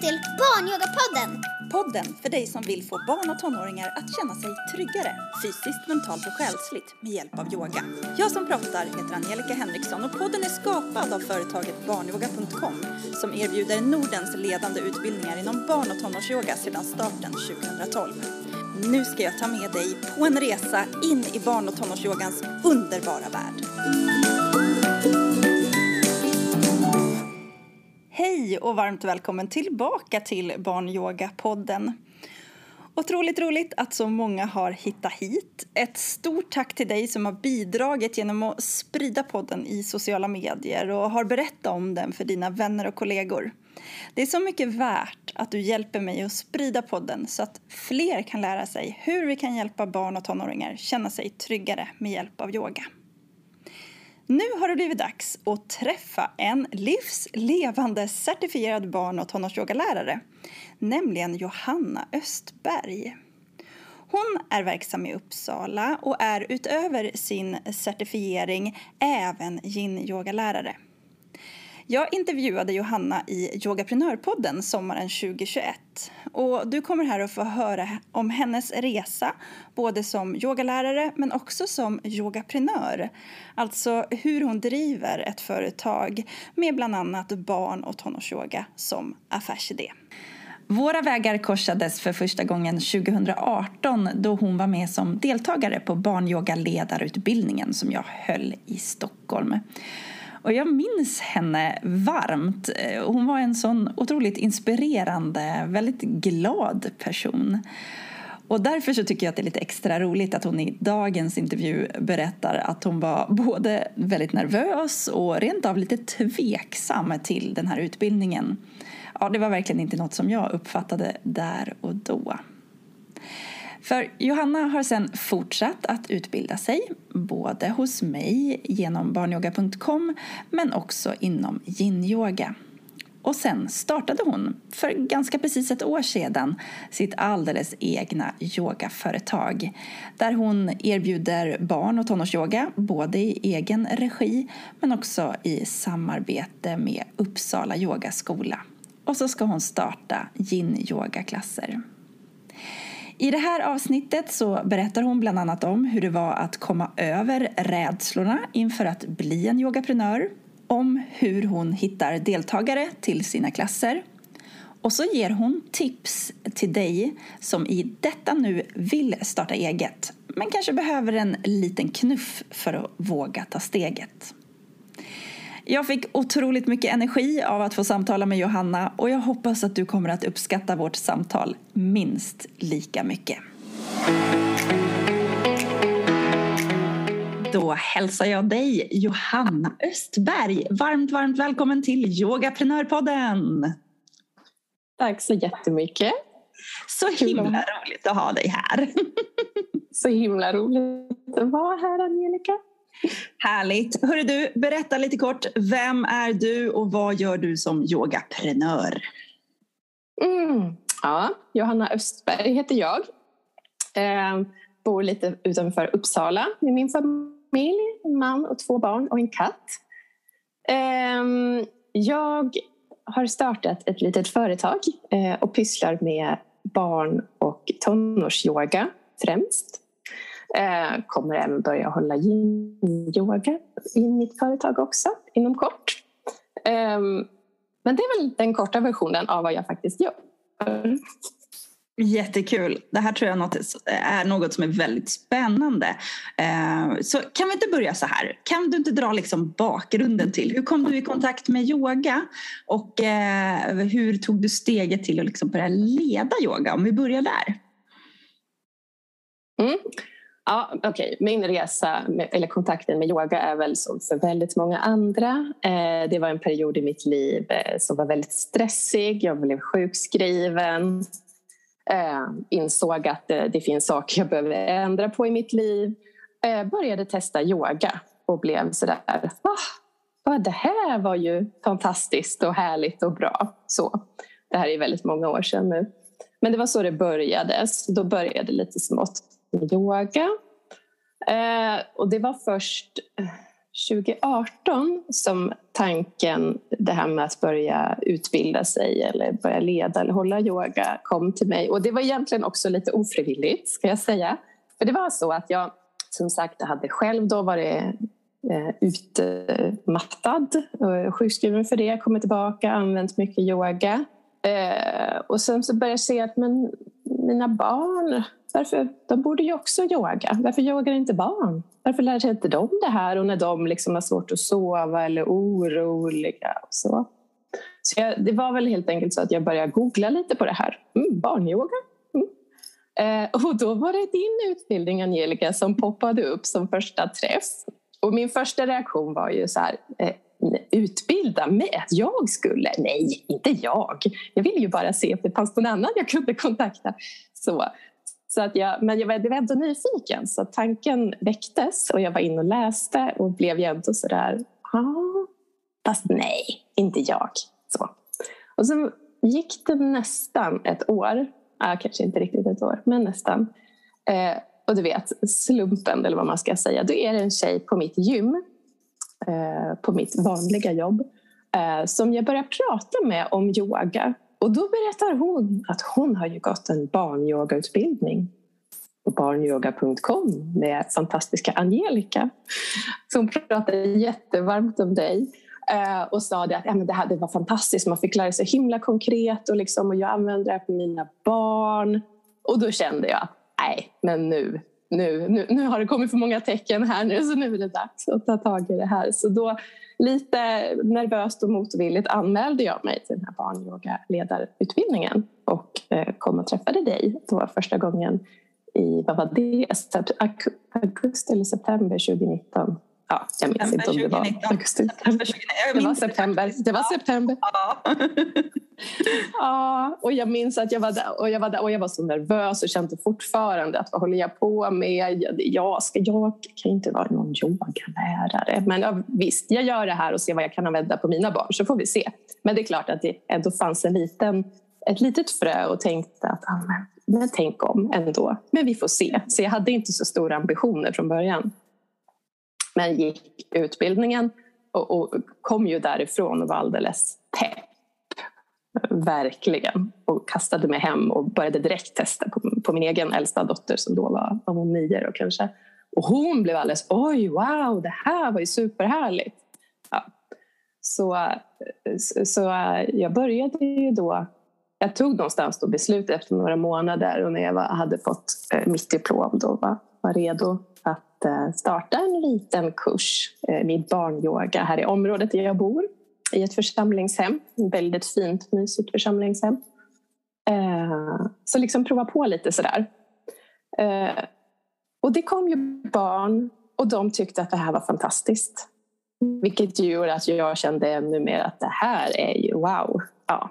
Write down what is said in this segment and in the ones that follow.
till Barnyogapodden! Podden för dig som vill få barn och tonåringar att känna sig tryggare fysiskt, mentalt och själsligt med hjälp av yoga. Jag som pratar heter Angelica Henriksson och podden är skapad av företaget barnyoga.com som erbjuder Nordens ledande utbildningar inom barn och tonårsyoga sedan starten 2012. Nu ska jag ta med dig på en resa in i barn och tonårsyogans underbara värld. Hej och varmt välkommen tillbaka till Barnyogapodden. Otroligt roligt att så många har hittat hit. Ett stort tack till dig som har bidragit genom att sprida podden i sociala medier och har berättat om den för dina vänner och kollegor. Det är så mycket värt att du hjälper mig att sprida podden så att fler kan lära sig hur vi kan hjälpa barn och tonåringar känna sig tryggare med hjälp av yoga. Nu har det blivit dags att träffa en livslevande certifierad barn och tonårsyogalärare, nämligen Johanna Östberg. Hon är verksam i Uppsala och är utöver sin certifiering även yin-yogalärare. Jag intervjuade Johanna i Yogaprenörpodden sommaren 2021 och du kommer här att få höra om hennes resa både som yogalärare men också som yogaprenör. Alltså hur hon driver ett företag med bland annat barn och tonårsyoga som affärsidé. Våra vägar korsades för första gången 2018 då hon var med som deltagare på barnyogaledarutbildningen som jag höll i Stockholm. Och jag minns henne varmt. Eh, hon var en sån otroligt inspirerande, väldigt glad person. Och därför så tycker jag att det är lite extra roligt att hon i dagens intervju berättar att hon var både väldigt nervös och rent av lite tveksam till den här utbildningen. Ja, det var verkligen inte något som jag uppfattade där och då. För Johanna har sen fortsatt att utbilda sig, både hos mig genom barnyoga.com men också inom yin-yoga. Och sen startade hon, för ganska precis ett år sedan, sitt alldeles egna yogaföretag där hon erbjuder barn och tonårsyoga både i egen regi men också i samarbete med Uppsala yogaskola. Och så ska hon starta yin-yogaklasser. I det här avsnittet så berättar hon bland annat om hur det var att komma över rädslorna inför att bli en yogaprenör, om hur hon hittar deltagare till sina klasser och så ger hon tips till dig som i detta nu vill starta eget men kanske behöver en liten knuff för att våga ta steget. Jag fick otroligt mycket energi av att få samtala med Johanna och jag hoppas att du kommer att uppskatta vårt samtal minst lika mycket. Då hälsar jag dig, Johanna Östberg. Varmt, varmt välkommen till Yogaprenörpodden. Tack så jättemycket. Så himla roligt att ha dig här. Så himla roligt att vara här, Angelica. Härligt. Hörru du, berätta lite kort. Vem är du och vad gör du som yogaprenör? Mm. Ja, Johanna Östberg heter jag. Eh, bor lite utanför Uppsala med min familj, en man och två barn och en katt. Eh, jag har startat ett litet företag eh, och pysslar med barn och tonårsyoga främst. Eh, kommer även börja hålla yin-yoga i mitt företag också inom kort. Eh, men det är väl den korta versionen av vad jag faktiskt gör. Jättekul. Det här tror jag är något som är väldigt spännande. Eh, så kan vi inte börja så här? Kan du inte dra liksom bakgrunden till hur kom du i kontakt med yoga och eh, hur tog du steget till att liksom börja leda yoga? Om vi börjar där. Mm. Ja, okay. Min resa, med, eller kontakten med yoga är väl som för väldigt många andra. Eh, det var en period i mitt liv eh, som var väldigt stressig. Jag blev sjukskriven. Eh, insåg att eh, det, finns saker jag behöver ändra på i mitt liv. Eh, började testa yoga och blev sådär... Ah, det här var ju fantastiskt och härligt och bra. Så, det här är väldigt många år sedan nu. Men det var så det började. Så då började det lite smått yoga. Eh, och det var först eh, 2018 som tanken, det här med att börja utbilda sig eller börja leda eller hålla yoga kom till mig. Och det var egentligen också lite ofrivilligt ska jag säga. För det var så att jag som sagt hade själv då varit eh, utmattad och sjukskriven för det, kommit tillbaka, använt mycket yoga. Eh, och sen så började jag se att men, mina barn, varför, de borde ju också yoga. Varför yogar inte barn? Varför lär sig inte de det här? Och när de liksom har svårt att sova eller oroliga och så. Så jag, det var väl helt enkelt så att jag började googla lite på det här. Mm, barnyoga? Mm. Eh, och då var det din utbildning Angelica som poppade upp som första träff. Och min första reaktion var ju så här, eh, utbilda mig? Att jag skulle? Nej, inte jag. Jag ville ju bara se om det fanns någon annan jag kunde kontakta. Så, så att jag, men jag var, jag var ändå nyfiken så tanken väcktes och jag var inne och läste och blev ju ändå sådär, ah, fast nej, inte jag. Så. Och så gick det nästan ett år, ah, kanske inte riktigt ett år, men nästan. Eh, och du vet, slumpen eller vad man ska säga, då är det en tjej på mitt gym, eh, på mitt vanliga jobb, eh, som jag börjar prata med om yoga. Och då berättar hon att hon har ju gått en barnyogautbildning på barnyoga.com med fantastiska Angelica. Som pratade jättevarmt om dig eh, och sa det att ja, men det, här, det var fantastiskt, man fick lära sig himla konkret och, liksom, och jag använder det här på mina barn. Och då kände jag att nej, men nu, nu, nu, nu har det kommit för många tecken här nu så nu är det dags att ta tag i det här. Så då lite nervöst och motvilligt anmälde jag mig till den här barnyogaledarutbildningen och eh, kom och träffade dig. Det var första gången i vad var det, augusti eller september 2019. Ja, jag minns inte om det var augusti. Det var september. Det var september. Ja. ja, och jag minns att jag var där och jag var, där, och jag var så nervös och kände fortfarande att vad håller jag på med? Jag, ska, jag kan inte vara någon yogalärare. Men ja, visst, jag gör det här och ser vad jag kan använda på mina barn så får vi se. Men det är klart att det ändå fanns en liten, ett litet frö och tänkte att ah, men, men tänk om ändå. Men vi får se. Så jag hade inte så stora ambitioner från början. Men gick utbildningen och, och kom ju därifrån och var alldeles pepp. Verkligen. Och kastade mig hem och började direkt testa på, på min egen äldsta dotter som då var, var hon nio då kanske. Och hon blev alldeles oj, wow, det här var ju superhärligt. Ja. Så, så jag började ju då jag tog någonstans då beslut efter några månader och när jag var, hade fått eh, mitt diplom då var, var redo att Eh, starta en liten kurs eh, med barnyoga här i området där jag bor i ett församlingshem. Ett väldigt fint, mysigt församlingshem. Eh, så liksom prova på lite sådär. Och det kom ju barn och de tyckte att det här var fantastiskt. Vilket gjorde att jag kände ännu mer att det här är ju wow. Ja,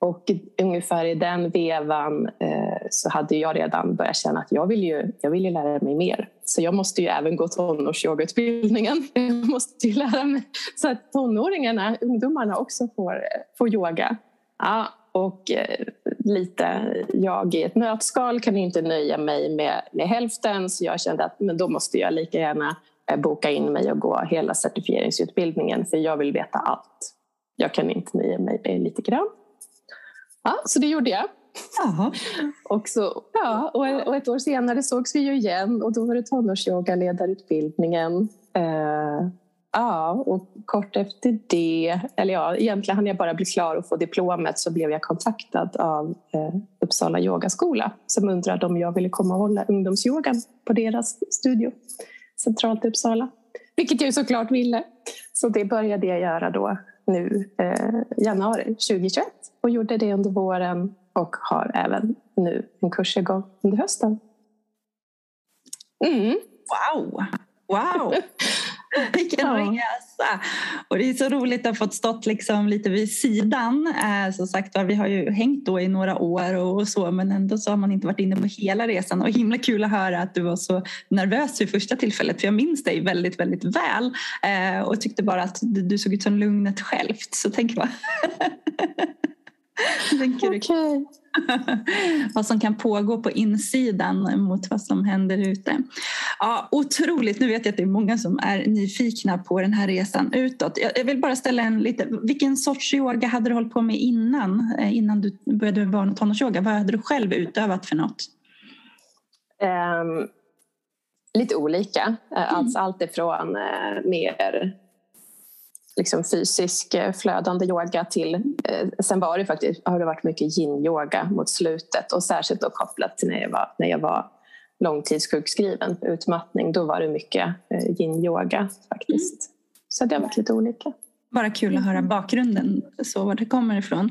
och ungefär i den vevan eh, så hade jag redan börjat känna att jag vill, ju, jag vill ju lära mig mer. Så jag måste ju även gå tonårsyogautbildningen. Jag måste ju lära mig så att tonåringarna, ungdomarna också får, får yoga. Ja, och eh, lite, jag i ett nötskal kan inte nöja mig med, med hälften så jag kände att men då måste jag lika gärna eh, boka in mig och gå hela certifieringsutbildningen för jag vill veta allt. Jag kan inte nöja mig med lite grann. Ja, så det gjorde jag. Jaha. Och, så, ja, och, ett år senare sågs vi ju igen och då var det tonårsyogaledarutbildningen. Uh, ja, och kort efter det, eller ja, egentligen hann jag bara bli klar och få diplomet så blev jag kontaktad av uh, Uppsala yogaskola som undrade om jag ville komma och hålla ungdomsyogan på deras studio centralt i Uppsala. Vilket jag såklart ville. Så det började jag göra då nu eh, januari 2021 och gjorde det under våren och har även nu en kurs igång under hösten. Mm. Wow! Wow! Vilken ja. resa! Och det är så roligt att ha fått stått liksom lite vid sidan. Eh, som sagt vi har ju hängt då i några år och så men ändå så har man inte varit inne på hela resan. Och himla kul att höra att du var så nervös vid första tillfället för jag minns dig väldigt, väldigt väl eh, och tyckte bara att du såg ut som lugnet självt. Så tänk bara okay. vad som kan pågå på insidan mot vad som händer ute. Ja, otroligt. Nu vet jag att det är många som är nyfikna på den här resan utåt. Jag vill bara ställa en lite... Vilken sorts yoga hade du hållit på med innan? Eh, innan du började med barn och tonårsyoga? Vad hade du själv utövat för något? Um, lite olika. Mm. Alltså allt ifrån uh, mer liksom fysisk eh, flödande yoga till... Eh, sen var det faktiskt, har det varit mycket yin-yoga mot slutet och särskilt då kopplat till när jag var, när jag var långtidssjukskriven utmattning. Då var det mycket eh, yin-yoga faktiskt. Mm. Så det har varit lite olika. Bara kul att höra bakgrunden, så var det kommer ifrån.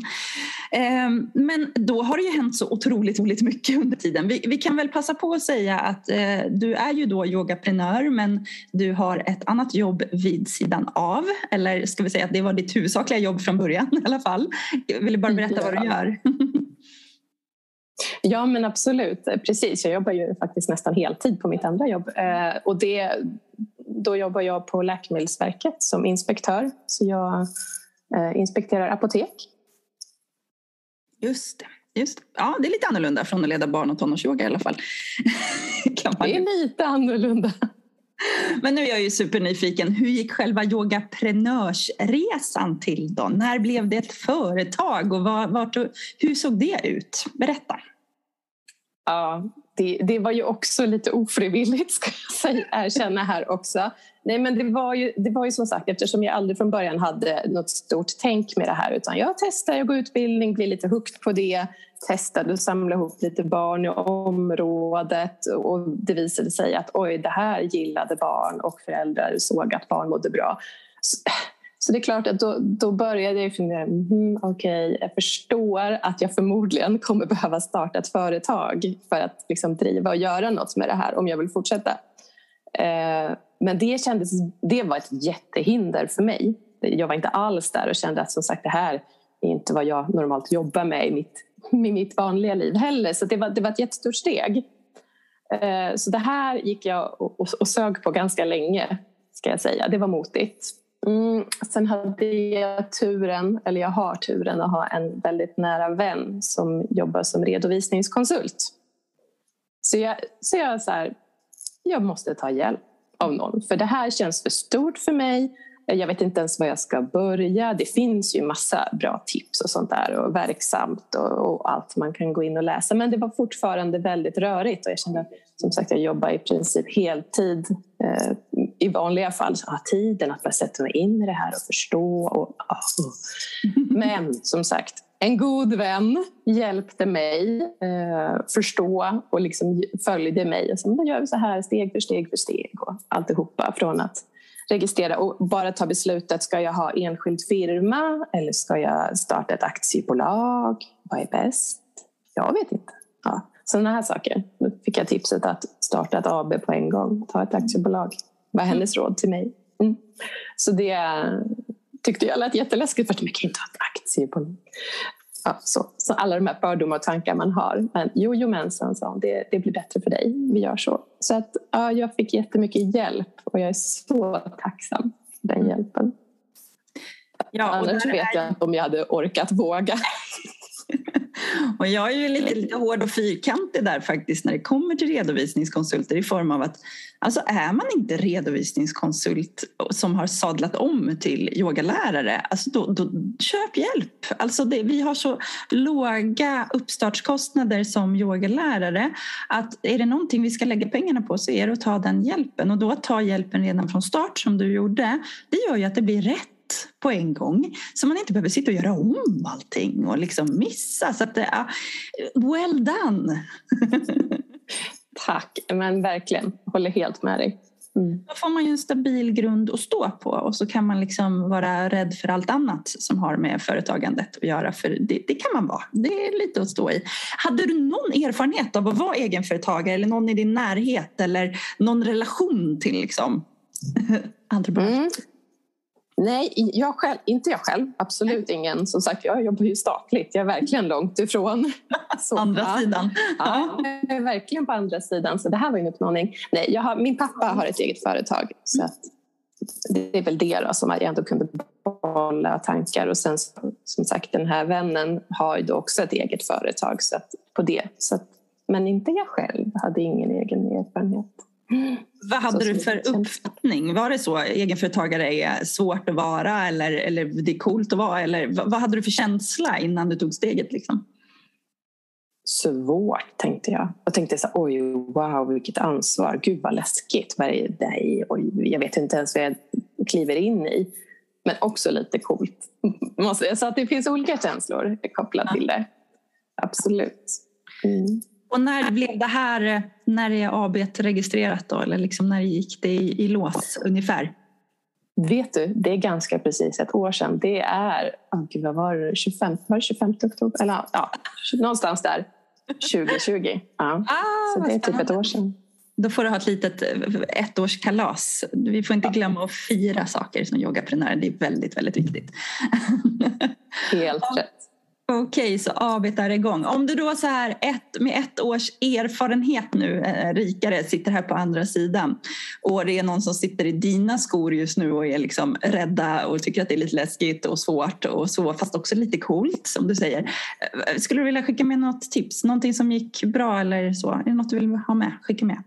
Ehm, men då har det ju hänt så otroligt, otroligt mycket under tiden. Vi, vi, kan väl passa på att säga att eh, du är ju då yogaprenör men du har ett annat jobb vid sidan av. Eller ska vi säga att det var ditt huvudsakliga jobb från början i alla fall. Vill du bara berätta vad du gör? Ja men absolut, precis. Jag jobbar ju faktiskt nästan heltid på mitt andra jobb. Eh, och det, då jobbar jag på Läkemedelsverket som inspektör. Så jag eh, inspekterar apotek. Just det. Just Ja, det är lite annorlunda från att leda barn och tonårsyoga i alla fall. det är lite annorlunda. Men nu är jag ju supernyfiken. Hur gick själva yogaprenörsresan till då? När blev det ett företag och var, vart, hur såg det ut? Berätta. Ja, det, det, var ju också lite ofrivilligt ska jag säga, erkänna här också. Nej, men det var, ju, det var ju som sagt eftersom jag aldrig från början hade något stort tänk med det här utan jag testade, jag går utbildning, blev lite hooked på det testade att samla ihop lite barn i området och det visade sig att oj, det här gillade barn och föräldrar såg att barn mådde bra. Så, så det är klart att då, då började jag fundera, mm, okej, okay, jag förstår att jag förmodligen kommer behöva starta ett företag för att liksom driva och göra något med det här om jag vill fortsätta. Eh, men det, kändes, det var ett jättehinder för mig. Jag var inte alls där och kände att som sagt det här är inte vad jag normalt jobbar med i mitt, i mitt vanliga liv heller. Så det var, det var ett jättestort steg. Eh, så det här gick jag och, och, och sög på ganska länge, ska jag säga. Det var motigt. Mm, sen hade jag turen, eller jag har turen att ha en väldigt nära vän som jobbar som redovisningskonsult. Så jag, så jag så här, jag måste ta hjälp av någon. För det här känns för stort för mig. Jag vet inte ens var jag ska börja. Det finns ju massa bra tips och sånt där och verksamt och, och, allt man kan gå in och läsa. Men det var fortfarande väldigt rörigt och jag kände som sagt jag jobbar i princip heltid eh, i vanliga fall. Så har tiden att bara sätta mig in i det här och förstå. Och, oh. Men som sagt, en god vän hjälpte mig eh, förstå och liksom följde mig. Och så, då gör vi så här steg för steg för steg och alltihopa från att registrera och bara ta beslutet. Ska jag ha enskild firma eller ska jag starta ett aktiebolag? Vad är bäst? Jag vet inte. Ja, sådana här saker. Då fick jag tipset att starta ett AB på en gång. Ta ett aktiebolag. var hennes råd till mig. Mm. Så det tyckte jag lät jätteläskigt. För att man kan inte ha ett aktiebolag. Ja, så, så alla de här fördomar och tankar man har. Men jojomensan, sa hon, det, det blir bättre för dig. Vi gör så. Så att, ja, jag fick jättemycket hjälp och jag är så tacksam för den hjälpen. Ja, Annars vet jag inte om jag hade orkat våga. Och jag är ju lite, lite hård och fyrkantig där faktiskt när det kommer till redovisningskonsulter i form av att alltså är man inte redovisningskonsult som har sadlat om till yogalärare, alltså då, då köp hjälp. Alltså det, vi har så låga uppstartskostnader som yogalärare att är det någonting vi ska lägga pengarna på så är det att ta den hjälpen och då att ta hjälpen redan från start som du gjorde, det gör ju att det blir rätt på en gång så man inte behöver sitta och göra om allting och liksom missa. Så att det är well done! Tack, men verkligen. Håller helt med dig. Mm. Då får man ju en stabil grund att stå på och så kan man liksom vara rädd för allt annat som har med företagandet att göra. För det, det, kan man vara. Det är lite att stå i. Hade du någon erfarenhet av att vara egenföretagare eller någon i din närhet eller någon relation till liksom, entreprenörskap? Mm. Nej, jag själv, inte jag själv. Absolut ingen. Som sagt, jag jobbar ju statligt. Jag är verkligen långt ifrån. Så, andra ja. sidan. Ja, jag är verkligen på andra sidan. Så det här var en utmaning. Nej, jag har, min pappa har ett eget företag. Så det är väl det då, som jag ändå kunde behålla tankar. Och sen som sagt, den här vännen har ju också ett eget företag så på det. Så att, men inte jag själv, hade ingen egen erfarenhet. Vad hade du för uppfattning? Var det så egenföretagare är svårt att vara eller, eller det är coolt att vara? Eller vad, vad hade du för känsla innan du tog steget? Liksom? svårt, tänkte jag. Jag tänkte så oj, wow, vilket ansvar. Gud vad läskigt. Nej, oj, jag vet inte ens vad jag kliver in i. Men också lite coolt. Så att det finns olika känslor kopplat till det. Absolut. Mm. Och när blev det här, när är AB registrerat då? Eller liksom när gick det i, i lås ungefär? Vet du, det är ganska precis ett år sedan. Det är, oh gud, vad var det, 25, var det 25 oktober? Eller, ja, någonstans där. 2020. Ja. Ah, så det är typ ett år sedan. Då får du ha ett litet ettårskalas. Vi får inte glömma att fira saker som yogaprenör. Det är väldigt, väldigt viktigt. Helt rätt. Okej, okay, så ABet är igång. Om du då så här ett, med ett års erfarenhet nu, eh, rikare, sitter här på andra sidan och det är någon som sitter i dina skor just nu och är liksom rädda och tycker att det är lite läskigt och svårt och så, fast också lite coolt som du säger. Eh, skulle du vilja skicka med något tips? Någonting som gick bra eller så? Är det något du vill ha med? Skicka med.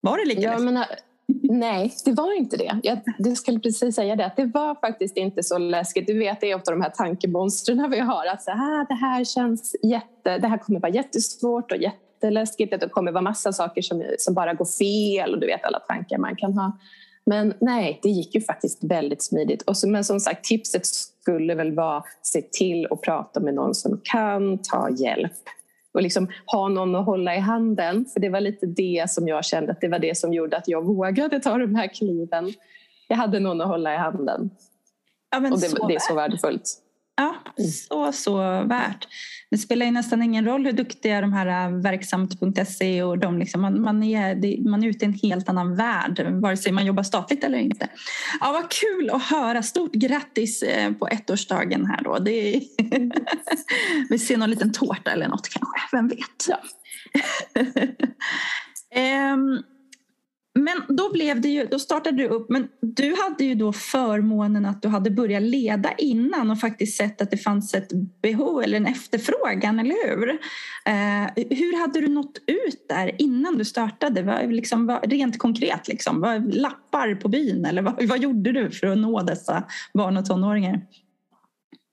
Var det lika ja, läskigt? Nej, det var inte det. Jag det skulle precis säga det. Det var faktiskt inte så läskigt. Du vet, det är ofta de här tankemonstren vi har. Att så här, det här känns jätte... Det här kommer vara jättesvårt och jätteläskigt. Det kommer vara massa saker som, som bara går fel och du vet alla tankar man kan ha. Men nej, det gick ju faktiskt väldigt smidigt. Och så, men som sagt, tipset skulle väl vara att se till att prata med någon som kan ta hjälp och liksom ha någon att hålla i handen. För det var lite det som jag kände att det var det som gjorde att jag vågade ta de här kliven. Jag hade någon att hålla i handen. Ja, och det, det är så värdefullt. Ja, så, så värt. Det spelar ju nästan ingen roll hur duktiga de här äh, verksamt.se och de liksom, man, man, är, man är ute i en helt annan värld vare sig man jobbar statligt eller inte. Ja, vad kul att höra. Stort grattis äh, på ettårsdagen här då. Är, vi ser någon liten tårta eller något kanske, vem vet. Ja. um, Men då, blev det ju, då startade du upp, men du hade ju då förmånen att du hade börjat leda innan och faktiskt sett att det fanns ett behov eller en efterfrågan, eller hur? Eh, hur hade du nått ut där innan du startade? Var, liksom, var, rent konkret, liksom, var, lappar på byn eller vad, vad gjorde du för att nå dessa barn och tonåringar?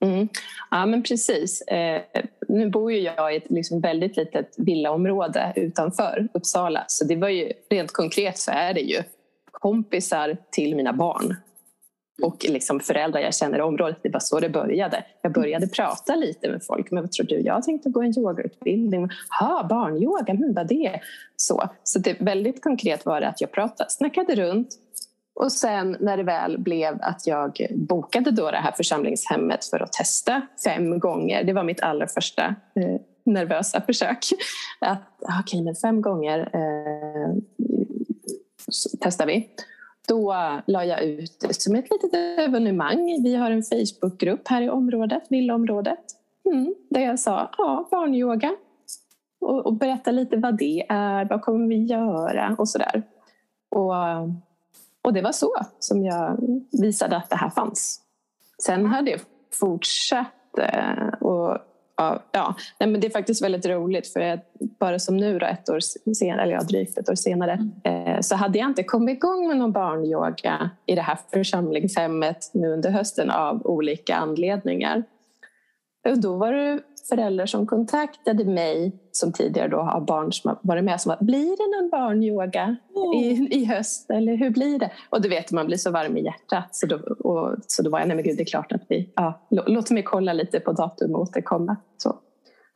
Mm. Ja, men precis. Eh, nu bor ju jag i ett liksom väldigt litet villaområde utanför Uppsala. Så det var ju, rent konkret så är det ju kompisar till mina barn och liksom föräldrar jag känner i området. Det var så det började. Jag började prata lite med folk. Men vad tror du? Jag tänkte gå en yogautbildning. Ha, barnyoga, men vad det? Så, så det väldigt konkret var det att jag pratade, snackade runt och sen när det väl blev att jag bokade då det här församlingshemmet för att testa fem gånger, det var mitt allra första eh, nervösa försök. Att, ah, okej, okay, men fem gånger eh, testar vi. Då la jag ut det som ett litet evenemang. Vi har en Facebookgrupp här i området, villaområdet. Mm, där jag sa ja, barnyoga och, och berätta lite vad det är, vad kommer vi göra och sådär. Och och det var så som jag visade att det här fanns. Sen har det fortsatt. Eh, och, ja, nej, men det är faktiskt väldigt roligt för att bara som nu då, ett år senare, eller ja, drygt ett år senare mm. så hade jag inte kommit igång med någon barnyoga i det här församlingshemmet nu under hösten av olika anledningar. Och då var det föräldrar som kontaktade mig som tidigare då har barn som har varit med som att blir det någon barnyoga mm. i, i höst eller hur blir det? Och du vet man blir så varm i hjärtat så då, och, så då var jag, nej men gud det är klart att vi, ja, låt mig kolla lite på datum och återkomma. Så,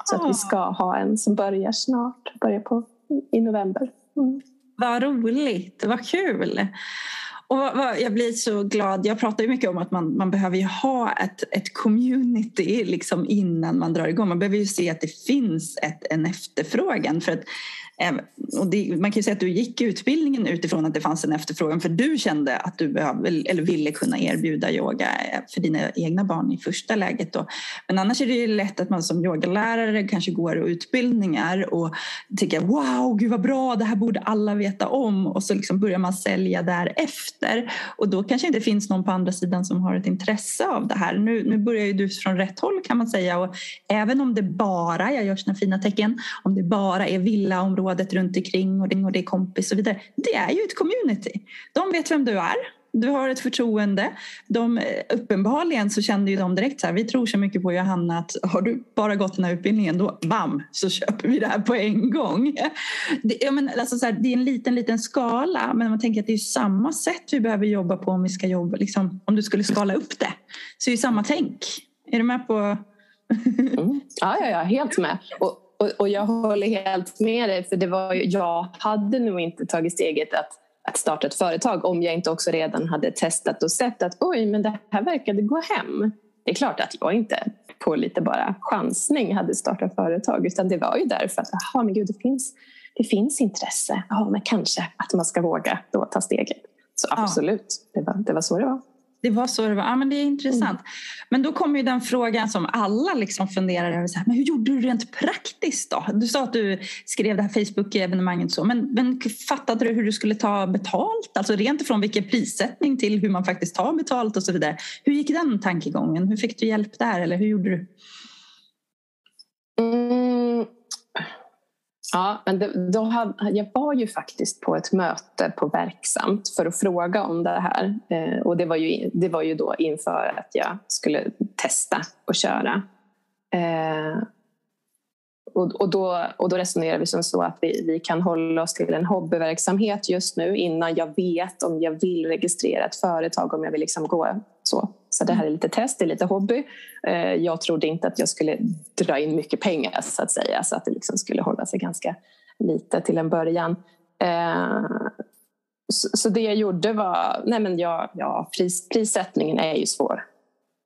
så att vi ah. ska ha en som börjar snart, börjar på, i november. Mm. Vad roligt, vad kul! Och jag blir så glad. Jag pratar ju mycket om att man, man behöver ha ett, ett community liksom innan man drar igång. Man behöver ju se att det finns ett, en efterfrågan. För att det, man kan ju säga att du gick utbildningen utifrån att det fanns en efterfrågan för du kände att du behövde, eller ville kunna erbjuda yoga eh, för dina egna barn i första läget. Då. Men annars är det ju lätt att man som yogalärare kanske går utbildningar och tycker wow, gud vad bra, det här borde alla veta om och så liksom börjar man sälja därefter och då kanske inte finns någon på andra sidan som har ett intresse av det här. Nu, nu börjar ju du från rätt håll kan man säga och även om det bara, jag gör sina fina tecken, om det bara är villaområden området runt omkring och det, och det är kompis och vidare. Det är ju ett community. De vet vem du är. Du har ett förtroende. De, eh, uppenbarligen så kände ju de direkt så här, vi tror så mycket på Johanna att har du bara gått den här utbildningen då bam så köper vi det här på en gång. Det, jag men, alltså så här, det är en liten, liten skala men man tänker att det är samma sätt vi behöver jobba på om vi ska jobba, liksom, om du skulle skala upp det. Så det är samma tänk. Är du med på? mm. Ja, ja, ja, helt med. Och, och, och, jag håller helt med dig, för det var ju, jag hade nog inte tagit steget att, att starta ett företag om jag inte också redan hade testat och sett att oj, men det här verkade gå hem. Det är klart att jag inte på lite bara chansning hade startat företag utan det var ju därför att aha, men gud, det, finns, det finns intresse. Ja, men kanske att man ska våga då ta steget. Så absolut, ja. det, var, det var så det var. Det var så det var. Ja, men det är intressant. Mm. Men då kommer ju den frågan som alla liksom funderar över. Så här, men hur gjorde du rent praktiskt då? Du sa att du skrev det här Facebook-evenemanget så. Men, men fattade du hur du skulle ta betalt? Alltså rent ifrån vilken prissättning till hur man faktiskt tar betalt och så vidare. Hur gick den tankegången? Hur fick du hjälp där? Eller hur gjorde du? Mm. Ja, men det, då hade, jag var ju faktiskt på ett möte på Verksamt för att fråga om det här. Eh, och det var, ju, det var ju då inför att jag skulle testa och köra. Eh, och, och, då, och då resonerar vi som så att vi, vi kan hålla oss till en hobbyverksamhet just nu innan jag vet om jag vill registrera ett företag, om jag vill liksom gå så. Så det här är lite test, det är lite hobby. Eh, jag trodde inte att jag skulle dra in mycket pengar så att säga, så att det liksom skulle hålla sig ganska lite till en början. Eh, så det jag gjorde var, nej men ja, ja pris, prissättningen är ju svår.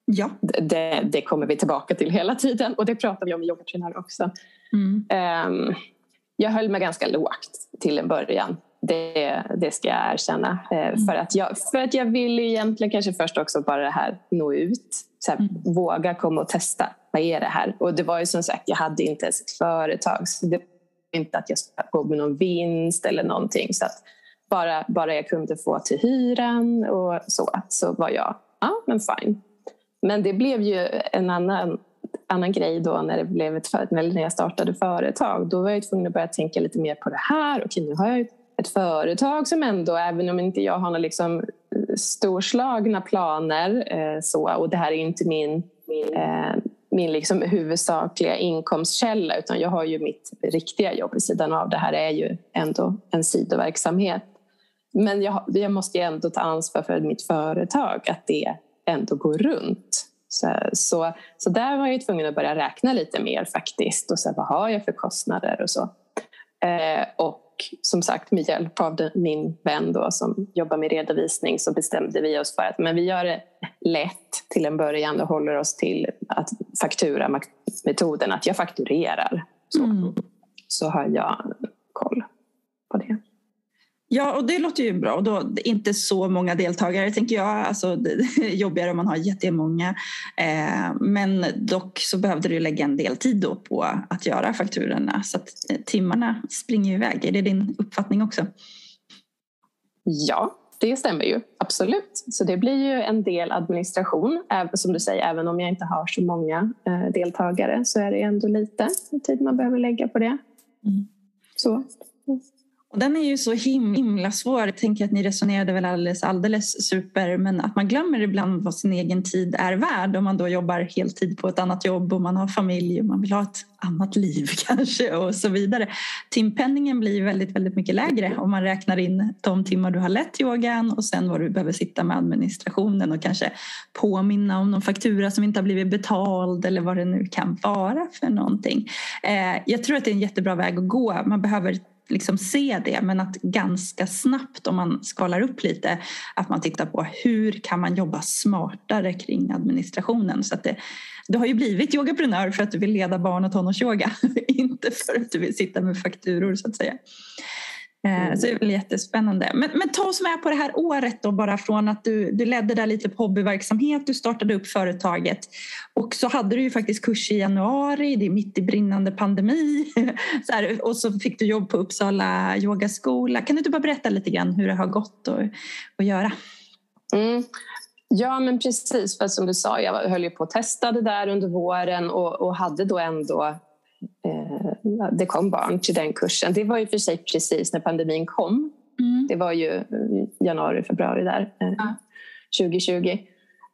Ja. Det, det, kommer vi tillbaka till hela tiden och det pratar vi om i yogatränare också. Mm. Ehm, jag höll mig ganska lågt till en början. Det, det ska jag erkänna. Eh, mm. För, att jag, för att jag vill egentligen kanske först också bara det här nå ut. Så här, mm. Våga komma och testa. Vad är det här? Och det var ju som sagt, jag hade inte ens ett företag. Så det var inte att jag skulle gå med någon vinst eller någonting. Så att bara, bara jag kunde få till hyran och så, så var jag, ja men fine. Men det blev ju en annan, annan grej då när, det blev ett, när jag startade företag. Då var jag tvungen att börja tänka lite mer på det här. Okej, nu har jag ett ett företag som ändå, även om inte jag har några liksom eh, storslagna planer eh, så, och det här är inte min, min, eh, min liksom huvudsakliga inkomstkälla utan jag har ju mitt riktiga jobb vid sidan av. Det här är ju ändå en sidoverksamhet. Men jag, jag måste ju ändå ta ansvar för mitt företag, att det ändå går runt. Så, så, så där var jag tvungen att börja räkna lite mer faktiskt och så vad har jag för kostnader och så. Eh, och som sagt med hjälp av min vän då, som jobbar med redovisning så bestämde vi oss för att men vi gör det lätt till en början och håller oss till att faktura-metoden, att jag fakturerar. Så, mm. så har jag koll på det. Ja, och det låter ju bra. Och då inte så många deltagare, tänker jag. Alltså, det är jobbigare om man har jättemånga. Eh, men dock så behövde du lägga en del tid då på att göra fakturorna. Så att eh, timmarna springer iväg. Är det din uppfattning också? Ja, det stämmer ju. Absolut. Så det blir ju en del administration. Som du säger, även om jag inte har så många eh, deltagare så är det ändå lite tid man behöver lägga på det. Mm. Så. Och den är ju så himla svår. Jag tänker att ni resonerade väl alldeles, alldeles super men att man glömmer ibland vad sin egen tid är värd om man då jobbar heltid på ett annat jobb och man har familj och man vill ha ett annat liv kanske och så vidare. Timpenningen blir väldigt, väldigt mycket lägre om man räknar in de timmar du har lett yogan och sen vad du behöver sitta med administrationen och kanske påminna om någon faktura som inte har blivit betald eller vad det nu kan vara för någonting. Eh, jag tror att det är en jättebra väg att gå. Man behöver liksom se det men att ganska snabbt om man skalar upp lite att man tittar på hur kan man jobba smartare kring administrationen. Så att det, du har ju blivit yogaprenör för att du vill leda barn och tonårsyoga inte för att du vill sitta med fakturor så att säga. Eh, mm. Så det är väl jättespännande. Men, men ta oss med på det här året då bara från att du, du ledde där lite på hobbyverksamhet, du startade upp företaget och så hade du ju faktiskt kurs i januari, det är mitt i brinnande pandemi så här, och så fick du jobb på Uppsala yogaskola. Kan du inte bara berätta lite grann hur det har gått att, att göra? Mm. Ja men precis, för som du sa, jag höll ju på att testa det där under våren och, och hade då ändå eh, det kom barn till den kursen. Det var ju för sig precis när pandemin kom. Mm. Det var ju januari, februari där, eh, ja. 2020.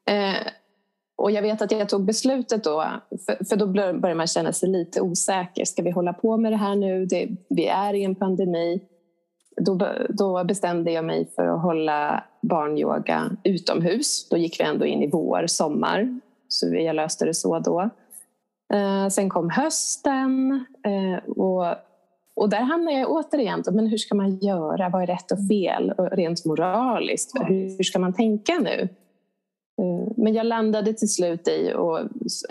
Eh, och jag vet att jag tog beslutet då, för, för då börjar man känna sig lite osäker. Ska vi hålla på med det här nu? Det, vi är i en pandemi. Då, då bestämde jag mig för att hålla barnyoga utomhus. Då gick vi ändå in i vår, sommar. Så jag löste det så då. Eh, sen kom hösten eh, och, och där hamnade jag återigen men hur ska man göra? Vad är rätt och fel? Och rent moraliskt, hur ska man tänka nu? Eh, men jag landade till slut i och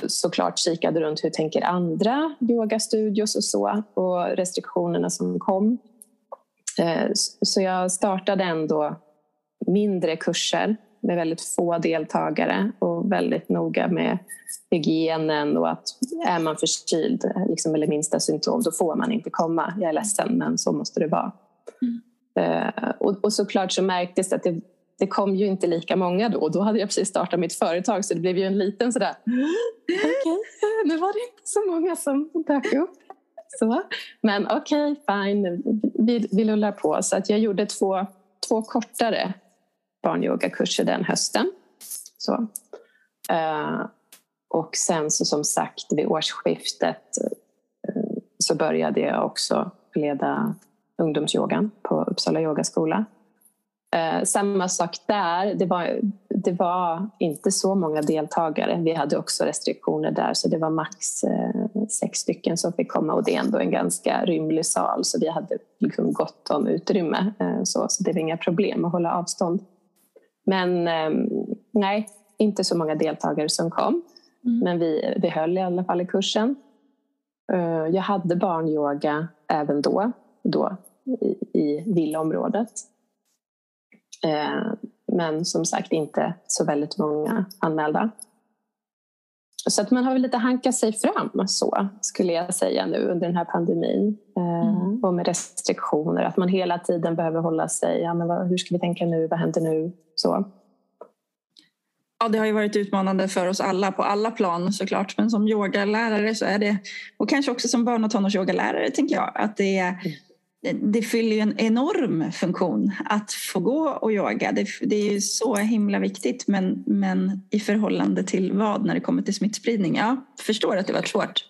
såklart kikade runt hur tänker andra yogastudios och så och restriktionerna som kom. Eh, så jag startade ändå mindre kurser med väldigt få deltagare och väldigt noga med hygienen och att är man förkyld liksom, eller minsta symptom då får man inte komma. Jag är ledsen men så måste det vara. Mm. Uh, och, och såklart så märktes att det, det kom ju inte lika många då och då hade jag precis startat mitt företag så det blev ju en liten sådär okay, nu var det inte så många som dök upp. Så. Men okej, okay, fine, vi, vi lullar på. Så att jag gjorde två, två kortare barnyogakurser den hösten. Så. Eh, och sen så som sagt vid årsskiftet eh, så började jag också leda ungdomsyogan på Uppsala yogaskola. Eh, samma sak där, det var, det var inte så många deltagare. Vi hade också restriktioner där så det var max sex stycken som fick komma och det är ändå en ganska rymlig sal så vi hade liksom gott om utrymme. Så, så det var inga problem att hålla avstånd. Men eh, nej, inte så många deltagare som kom. Mm. Men vi, vi höll i alla fall i kursen. Uh, jag hade barnyoga även då, då i, i villaområdet. Uh, men som sagt inte så väldigt många anmälda. Så att man har väl lite hankat sig fram så skulle jag säga nu under den här pandemin. Eh, mm. Och med restriktioner, att man hela tiden behöver hålla sig, ja, men hur ska vi tänka nu, vad händer nu? Så. Ja, det har ju varit utmanande för oss alla på alla plan såklart. Men som yogalärare så är det, och kanske också som barn och tonårsyogalärare tänker jag, att det är mm det fyller ju en enorm funktion att få gå och yoga. Det, det är ju så himla viktigt men, men i förhållande till vad när det kommer till smittspridning? Jag förstår att det var svårt.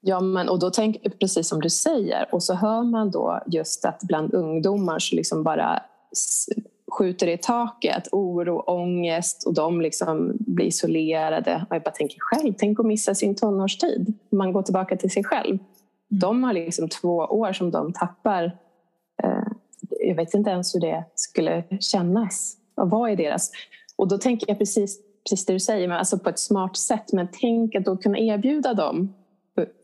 Ja, men, och då tänk, precis som du säger, och så hör man då just att bland ungdomar så liksom bara skjuter i taket, oro, ångest och de liksom blir isolerade. Och jag bara tänker själv, tänk att missa sin tonårstid. Man går tillbaka till sig själv. Mm. De har liksom två år som de tappar. Eh, jag vet inte ens hur det skulle kännas. Och vad är deras? Och då tänker jag precis, precis det du säger, men alltså på ett smart sätt. Men tänk att då kunna erbjuda dem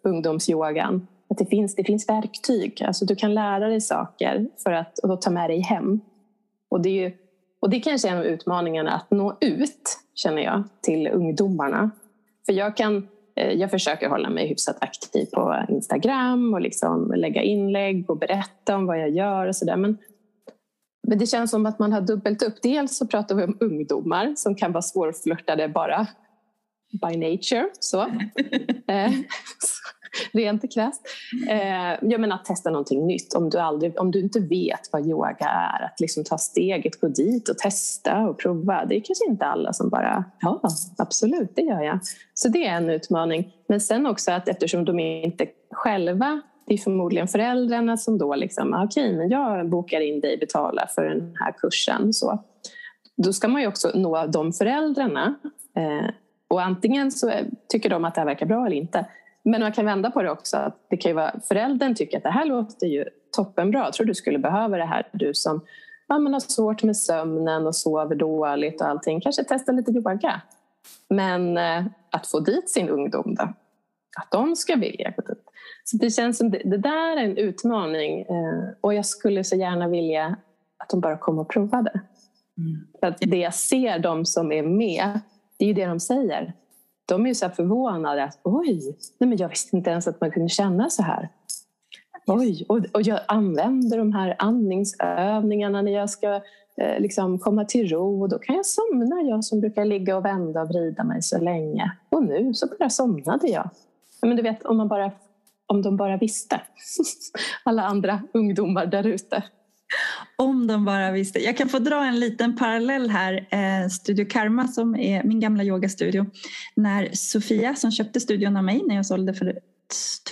ungdomsyogan. Att det finns, det finns verktyg. Alltså du kan lära dig saker för att och ta med dig hem. Och det, är ju, och det kanske är en av utmaningarna, att nå ut, känner jag, till ungdomarna. För jag kan Eh, jag försöker hålla mig hyfsat aktiv på Instagram och liksom lägga inlägg och berätta om vad jag gör och sådär. Men, men det känns som att man har dubbelt upp. Dels så pratar vi om ungdomar som kan vara svårflörtade bara by nature. Så. Rent krasst. Eh, jag menar att testa någonting nytt. Om du, aldrig, om du inte vet vad yoga är, att liksom ta steget, gå dit och testa och prova. Det är kanske inte alla som bara, ja absolut, det gör jag. Så det är en utmaning. Men sen också att eftersom de inte själva det är förmodligen föräldrarna som då liksom, ah, okej, okay, men jag bokar in dig, betalar för den här kursen. Så. Då ska man ju också nå de föräldrarna. Eh, och antingen så tycker de att det här verkar bra eller inte men man kan vända på det också. Att det kan vara, föräldern tycker att det här låter ju toppenbra. Jag tror du skulle behöva det här. Du som ja, man har svårt med sömnen och sover dåligt och allting. Kanske testa lite yoga. Men eh, att få dit sin ungdom då? Att de ska vilja gå dit. Så det känns som det, det där är en utmaning eh, och jag skulle så gärna vilja att de bara kom och provade. Mm. För att det jag ser, de som är med, det är ju det de säger. De är ju så förvånade att oj, nej men jag visste inte ens att man kunde känna så här. Oj, och, och jag använder de här andningsövningarna när jag ska eh, liksom komma till ro och då kan jag somna, jag som brukar ligga och vända och vrida mig så länge. Och nu så bara somnade jag. Men du vet, om, man bara, om de bara visste. Alla andra ungdomar där ute. Om de bara visste. Jag kan få dra en liten parallell här. Eh, Studio Karma som är min gamla yogastudio. När Sofia som köpte studion av mig när jag sålde för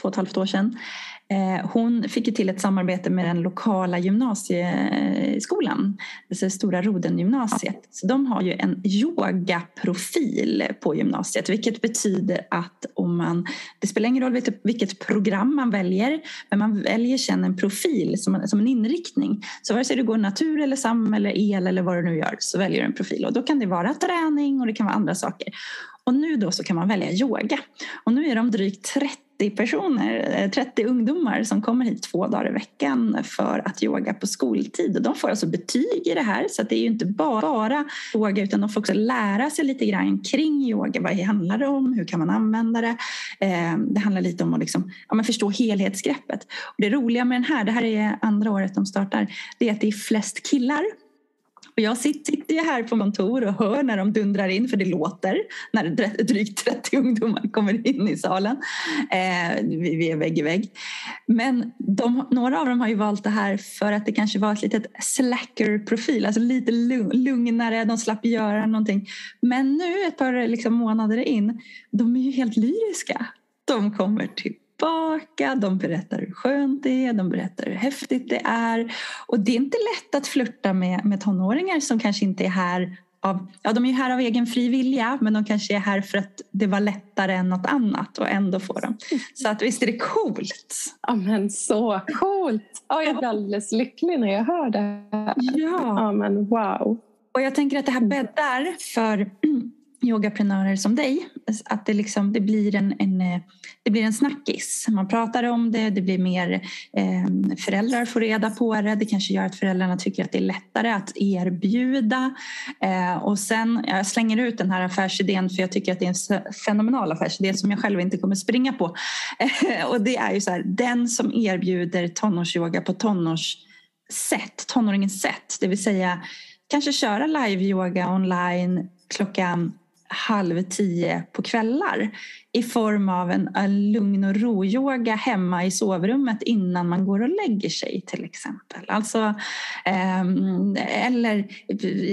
två och ett halvt år sedan Eh, hon fick ju till ett samarbete med den lokala gymnasieskolan, det Stora Rodengymnasiet. Så de har ju en yogaprofil på gymnasiet vilket betyder att om man, det spelar ingen roll vilket program man väljer men man väljer sen en profil som, som en inriktning. Så vare sig du går natur eller sam eller el eller vad du nu gör så väljer du en profil och då kan det vara träning och det kan vara andra saker. Och nu då så kan man välja yoga. Och nu är de drygt 30 30 personer, eh, 30 ungdomar som kommer hit två dagar i veckan för att yoga på skoltid. Och de får alltså betyg i det här så det är ju inte bara yoga utan de får också lära sig lite grann kring yoga. Vad handlar det om? Hur kan man använda det? Eh, det handlar lite om att liksom, ja, förstå helhetsgreppet. Och det roliga med den här, det här är andra året de startar, det är att det är flest killar och jag sitter ju här på kontor och hör när de dundrar in, för det låter när drygt 30 ungdomar kommer in i salen. Eh, vi är vägg i vägg. Men de, några av dem har ju valt det här för att det kanske var ett litet slacker-profil, alltså lite lugnare, de slapp göra någonting. Men nu ett par liksom, månader in, de är ju helt lyriska. De kommer till tillbaka, de berättar hur skönt det är, de berättar hur häftigt det är. Och det är inte lätt att flirta med, med tonåringar som kanske inte är här av, ja de är här av egen fri vilja men de kanske är här för att det var lättare än något annat och ändå får de. Så att visst är det coolt? Ja men så coolt! Ja, jag blir alldeles lycklig när jag hör det. Ja. ja men wow! Och jag tänker att det här bäddar för yogaprenörer som dig. Att det, liksom, det, blir en, en, eh, det blir en snackis. Man pratar om det, det blir mer eh, föräldrar får reda på det. Det kanske gör att föräldrarna tycker att det är lättare att erbjuda. Eh, och sen, jag slänger ut den här affärsidén för jag tycker att det är en fenomenal affärsidé som jag själv inte kommer springa på. Eh, och det är ju så här, den som erbjuder tonårsyoga på tonårssätt, tonåringens sätt, det vill säga kanske köra live-yoga online klockan halv tio på kvällar i form av en, eh, lugn och ro-yoga hemma i sovrummet innan man går och lägger sig till exempel. Alltså, eh, eller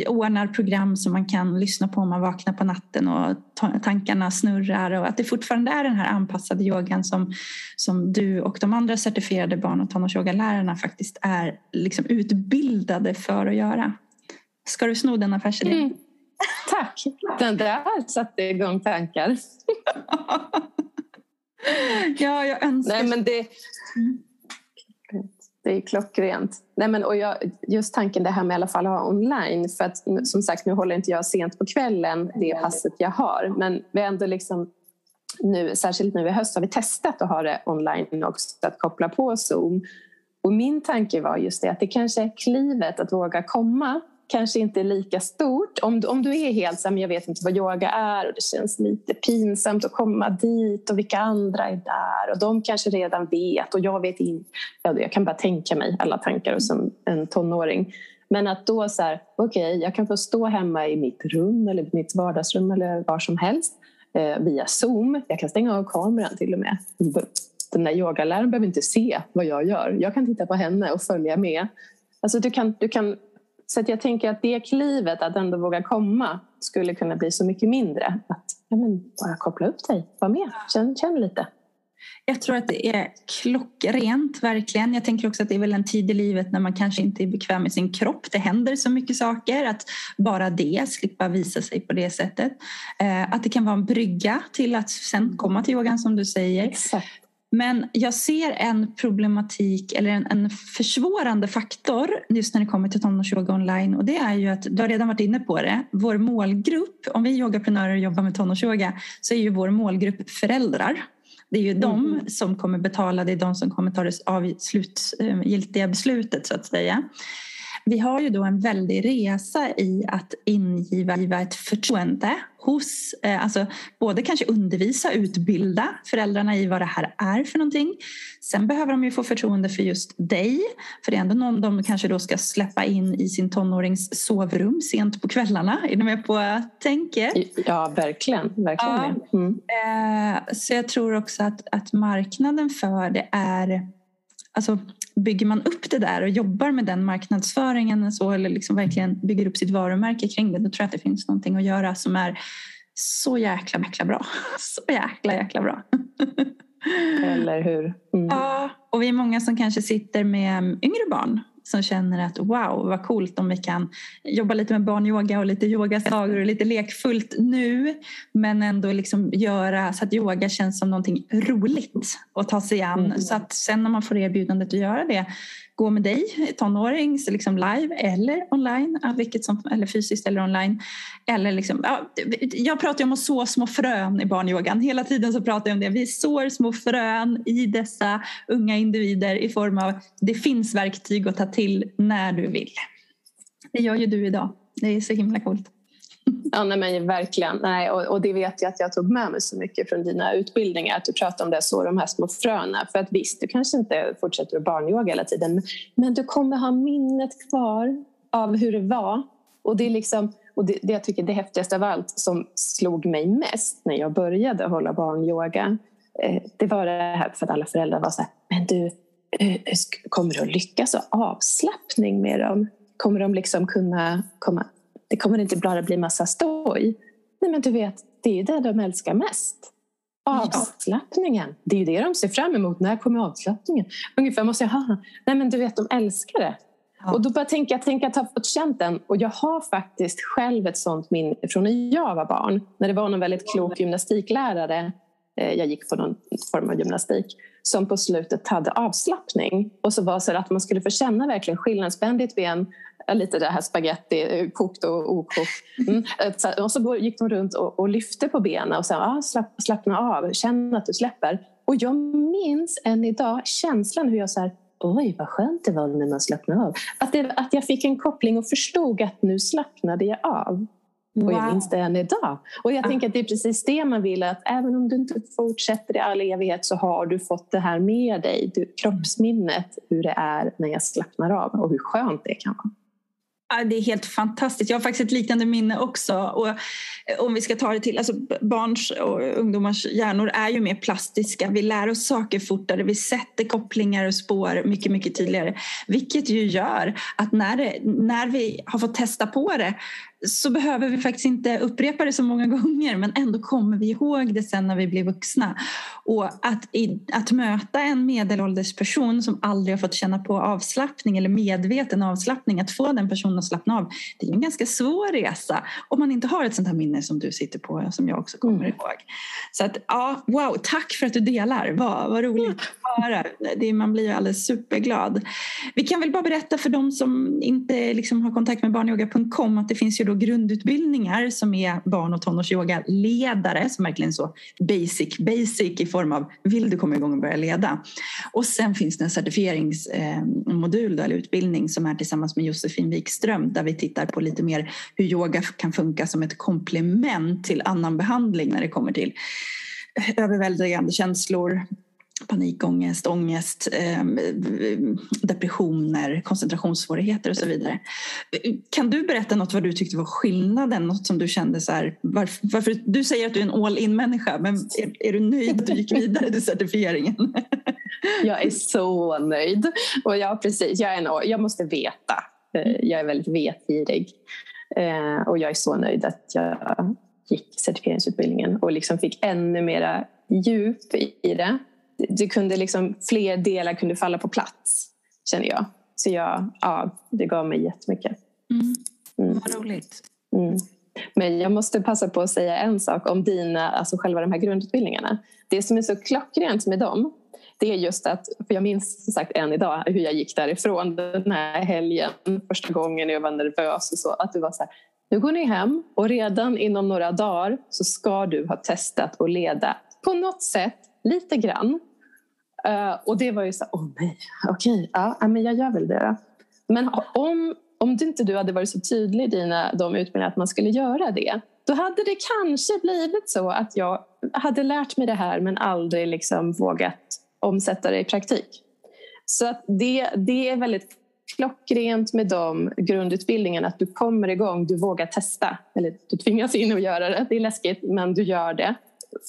ordnar program som man kan lyssna på om man vaknar på natten och tankarna snurrar och att det fortfarande är den här anpassade yogan som, som du och de andra certifierade barn och tonårsyogalärarna faktiskt är liksom utbildade för att göra. Ska du sno den affärsidén? Mm. Tack! Den där satte igång tankar. ja, jag önskar... Nej, men det, det är klockrent. Nej, men, och jag, just tanken det här med i alla fall att ha online. För att, som sagt, nu håller inte jag sent på kvällen det passet jag har. Men vi ändå liksom nu, särskilt nu i höst har vi testat att ha det online också, att koppla på Zoom. Och min tanke var just det att det kanske är klivet att våga komma kanske inte är lika stort. Om, om du är helt så jag vet inte vad yoga är och det känns lite pinsamt att komma dit och vilka andra är där och de kanske redan vet och jag vet inte. Ja, jag kan bara tänka mig alla tankar som en tonåring. Men att då så här, okej, okay, jag kan få stå hemma i mitt rum eller mitt vardagsrum eller var som helst eh, via Zoom. Jag kan stänga av kameran till och med. Den där yogaläraren behöver inte se vad jag gör. Jag kan titta på henne och följa med. Alltså du kan, du kan så jag tänker att det klivet att ändå våga komma skulle kunna bli så mycket mindre. Att ja, men bara koppla upp dig, var med, känn, känn lite. Jag tror att det är klockrent, verkligen. Jag tänker också att det är väl en tid i livet när man kanske inte är bekväm med sin kropp. Det händer så mycket saker. Att bara det, slippa visa sig på det sättet. Eh, att det kan vara en brygga till att sen komma till yogan som du säger. Exakt. Men jag ser en problematik eller en, en försvårande faktor just när det kommer till tonårsyoga online och det är ju att, du har redan varit inne på det, vår målgrupp, om vi yogaprenörer jobbar med tonårsyoga så är ju vår målgrupp föräldrar. Det är ju mm. de som kommer betala, det är de som kommer ta det av slutgiltiga beslutet så att säga. Vi har ju då en väldig resa i att ingiva ett förtroende hos, eh, alltså både kanske undervisa, utbilda föräldrarna i vad det här är för någonting. Sen behöver de ju få förtroende för just dig, för det är ändå någon de kanske då ska släppa in i sin tonårings sovrum sent på kvällarna. Är du med på tänket? Ja, verkligen. verkligen. Ja. Mm. Eh, så jag tror också att, att marknaden för det är alltså, bygger man upp det där och jobbar med den marknadsföringen så, eller liksom verkligen bygger upp sitt varumärke kring det, då tror jag att det finns någonting att göra som är så jäkla, jäkla bra. Så jäkla, jäkla bra. Eller hur? Mm. Ja, och vi är många som kanske sitter med yngre barn som känner att wow vad coolt om vi kan jobba lite med barnyoga och lite yogasagor och lite lekfullt nu men ändå liksom göra så att yoga känns som någonting roligt att ta sig an. Mm. Så att sen när man får erbjudandet att göra det gå med dig, tonåring, så liksom live eller online, vilket som, eller fysiskt eller online. Eller liksom, ja, jag pratar om att så små frön i barnyogan. Hela tiden så pratar jag om det. Vi sår små frön i dessa unga individer i form av det finns verktyg att ta till när du vill. Det gör ju du idag. Det är så himla coolt. Ja, nej, men verkligen. Nej, och, och, det vet jag att jag tog med mig så mycket från dina utbildningar. Att du pratade om det så, de här små fröna. För att visst, du kanske inte fortsätter att barnyoga hela tiden. Men du kommer ha minnet kvar av hur det var. Och det är liksom, och det, det jag tycker det häftigaste av allt som slog mig mest när jag började hålla barnyoga. Eh, det var det här för att alla föräldrar var så här, men du, eh, eh, kommer du att lyckas ha avslappning med dem? Kommer de liksom kunna komma det kommer inte bara bli massa stoj. Nej, men du vet, det är det de älskar mest. Avslappningen. Det är det de ser fram emot. När kommer avslappningen? Ungefär måste jag ha. Nej, men du vet, de älskar det. Ja. Och då bara tänker jag, tänk att ha fått känt den. Och jag har faktiskt själv ett sånt minne från när jag var barn. När det var någon väldigt klok gymnastiklärare. Eh, jag gick på någon form av gymnastik som på slutet hade avslappning. Och så var så att man skulle få känna verkligen skillnaden. Spänn ditt ben, lite det här spaghetti, eh, kokt och okokt. Mm. Och så gick de runt och, och lyfte på benen och sa ah, slapp, slappna av, känn att du släpper. Och jag minns än idag känslan hur jag så här, oj vad skönt det var när man slappnade av. Att, det, att jag fick en koppling och förstod att nu slappnade jag av. Och jag minns det än idag. Och jag tänker att det är precis det man vill att även om du inte fortsätter i all evighet så har du fått det här med dig. Du, kroppsminnet, hur det är när jag slappnar av och hur skönt det kan vara. Det är helt fantastiskt. Jag har faktiskt ett liknande minne också. Och eh, om vi ska ta det till, alltså barns och ungdomars hjärnor är ju mer plastiska. Vi lär oss saker fortare, vi sätter kopplingar och spår mycket, mycket tydligare. Vilket ju gör att när, det, när vi har fått testa på det så behöver vi faktiskt inte upprepa det så många gånger men ändå kommer vi ihåg det sen när vi blir vuxna. Och att, att möta en medelålders person som aldrig har fått känna på avslappning eller medveten avslappning, att få den personen att slappna av, det är en ganska svår resa om man inte har ett sånt här minne som du sitter på som jag också kommer mm. ihåg. Så att, ja, wow, tack för att du delar, vad, vad roligt att höra. Det, man blir ju alldeles superglad. Vi kan väl bara berätta för de som inte liksom har kontakt med barnyoga.com att det finns ju då grundutbildningar som är barn och tonårsyogaledare som verkligen så basic, basic i form av vill du komma igång och börja leda. Och sen finns det en certifieringsmodul eh, eller utbildning som är tillsammans med Josefin Wikström där vi tittar på lite mer hur yoga kan funka som ett komplement till annan behandling när det kommer till överväldigande känslor, panikångest, ångest, ehm, depressioner, koncentrationssvårigheter och så vidare. Kan du berätta något vad du tyckte var skillnaden? Något som du kände så här, varför, varför du säger att du är en all in människa men är, är, du nöjd att du gick vidare till certifieringen? jag är så nöjd. Och jag, precis, jag, är en, jag måste veta. Eh, jag är väldigt vetgirig. Eh, och jag är så nöjd att jag gick certifieringsutbildningen och liksom fick ännu mera djup i det det kunde liksom, fler delar kunde falla på plats, känner jag. Så jag, ja, det gav mig jättemycket. Mm. Mm. Vad roligt. Mm. Men jag måste passa på att säga en sak om dina, alltså själva de här grundutbildningarna. Det som är så klockrent med dem, det är just att, för jag minns som sagt än idag hur jag gick därifrån den här helgen första gången jag var nervös och så, att det var så här, nu går ni hem och redan inom några dagar så ska du ha testat att leda på något sätt, lite grann. Uh, och det var ju så åh oh nej, okej, okay, ja, men jag gör väl det då. Men om, om du inte du hade varit så tydlig i dina de utbildningar att man skulle göra det, då hade det kanske blivit så att jag hade lärt mig det här men aldrig liksom vågat omsätta det i praktik. Så att det, det är väldigt klockrent med de grundutbildningarna att du kommer igång, du vågar testa. Eller du tvingas in och göra det, det är läskigt men du gör det.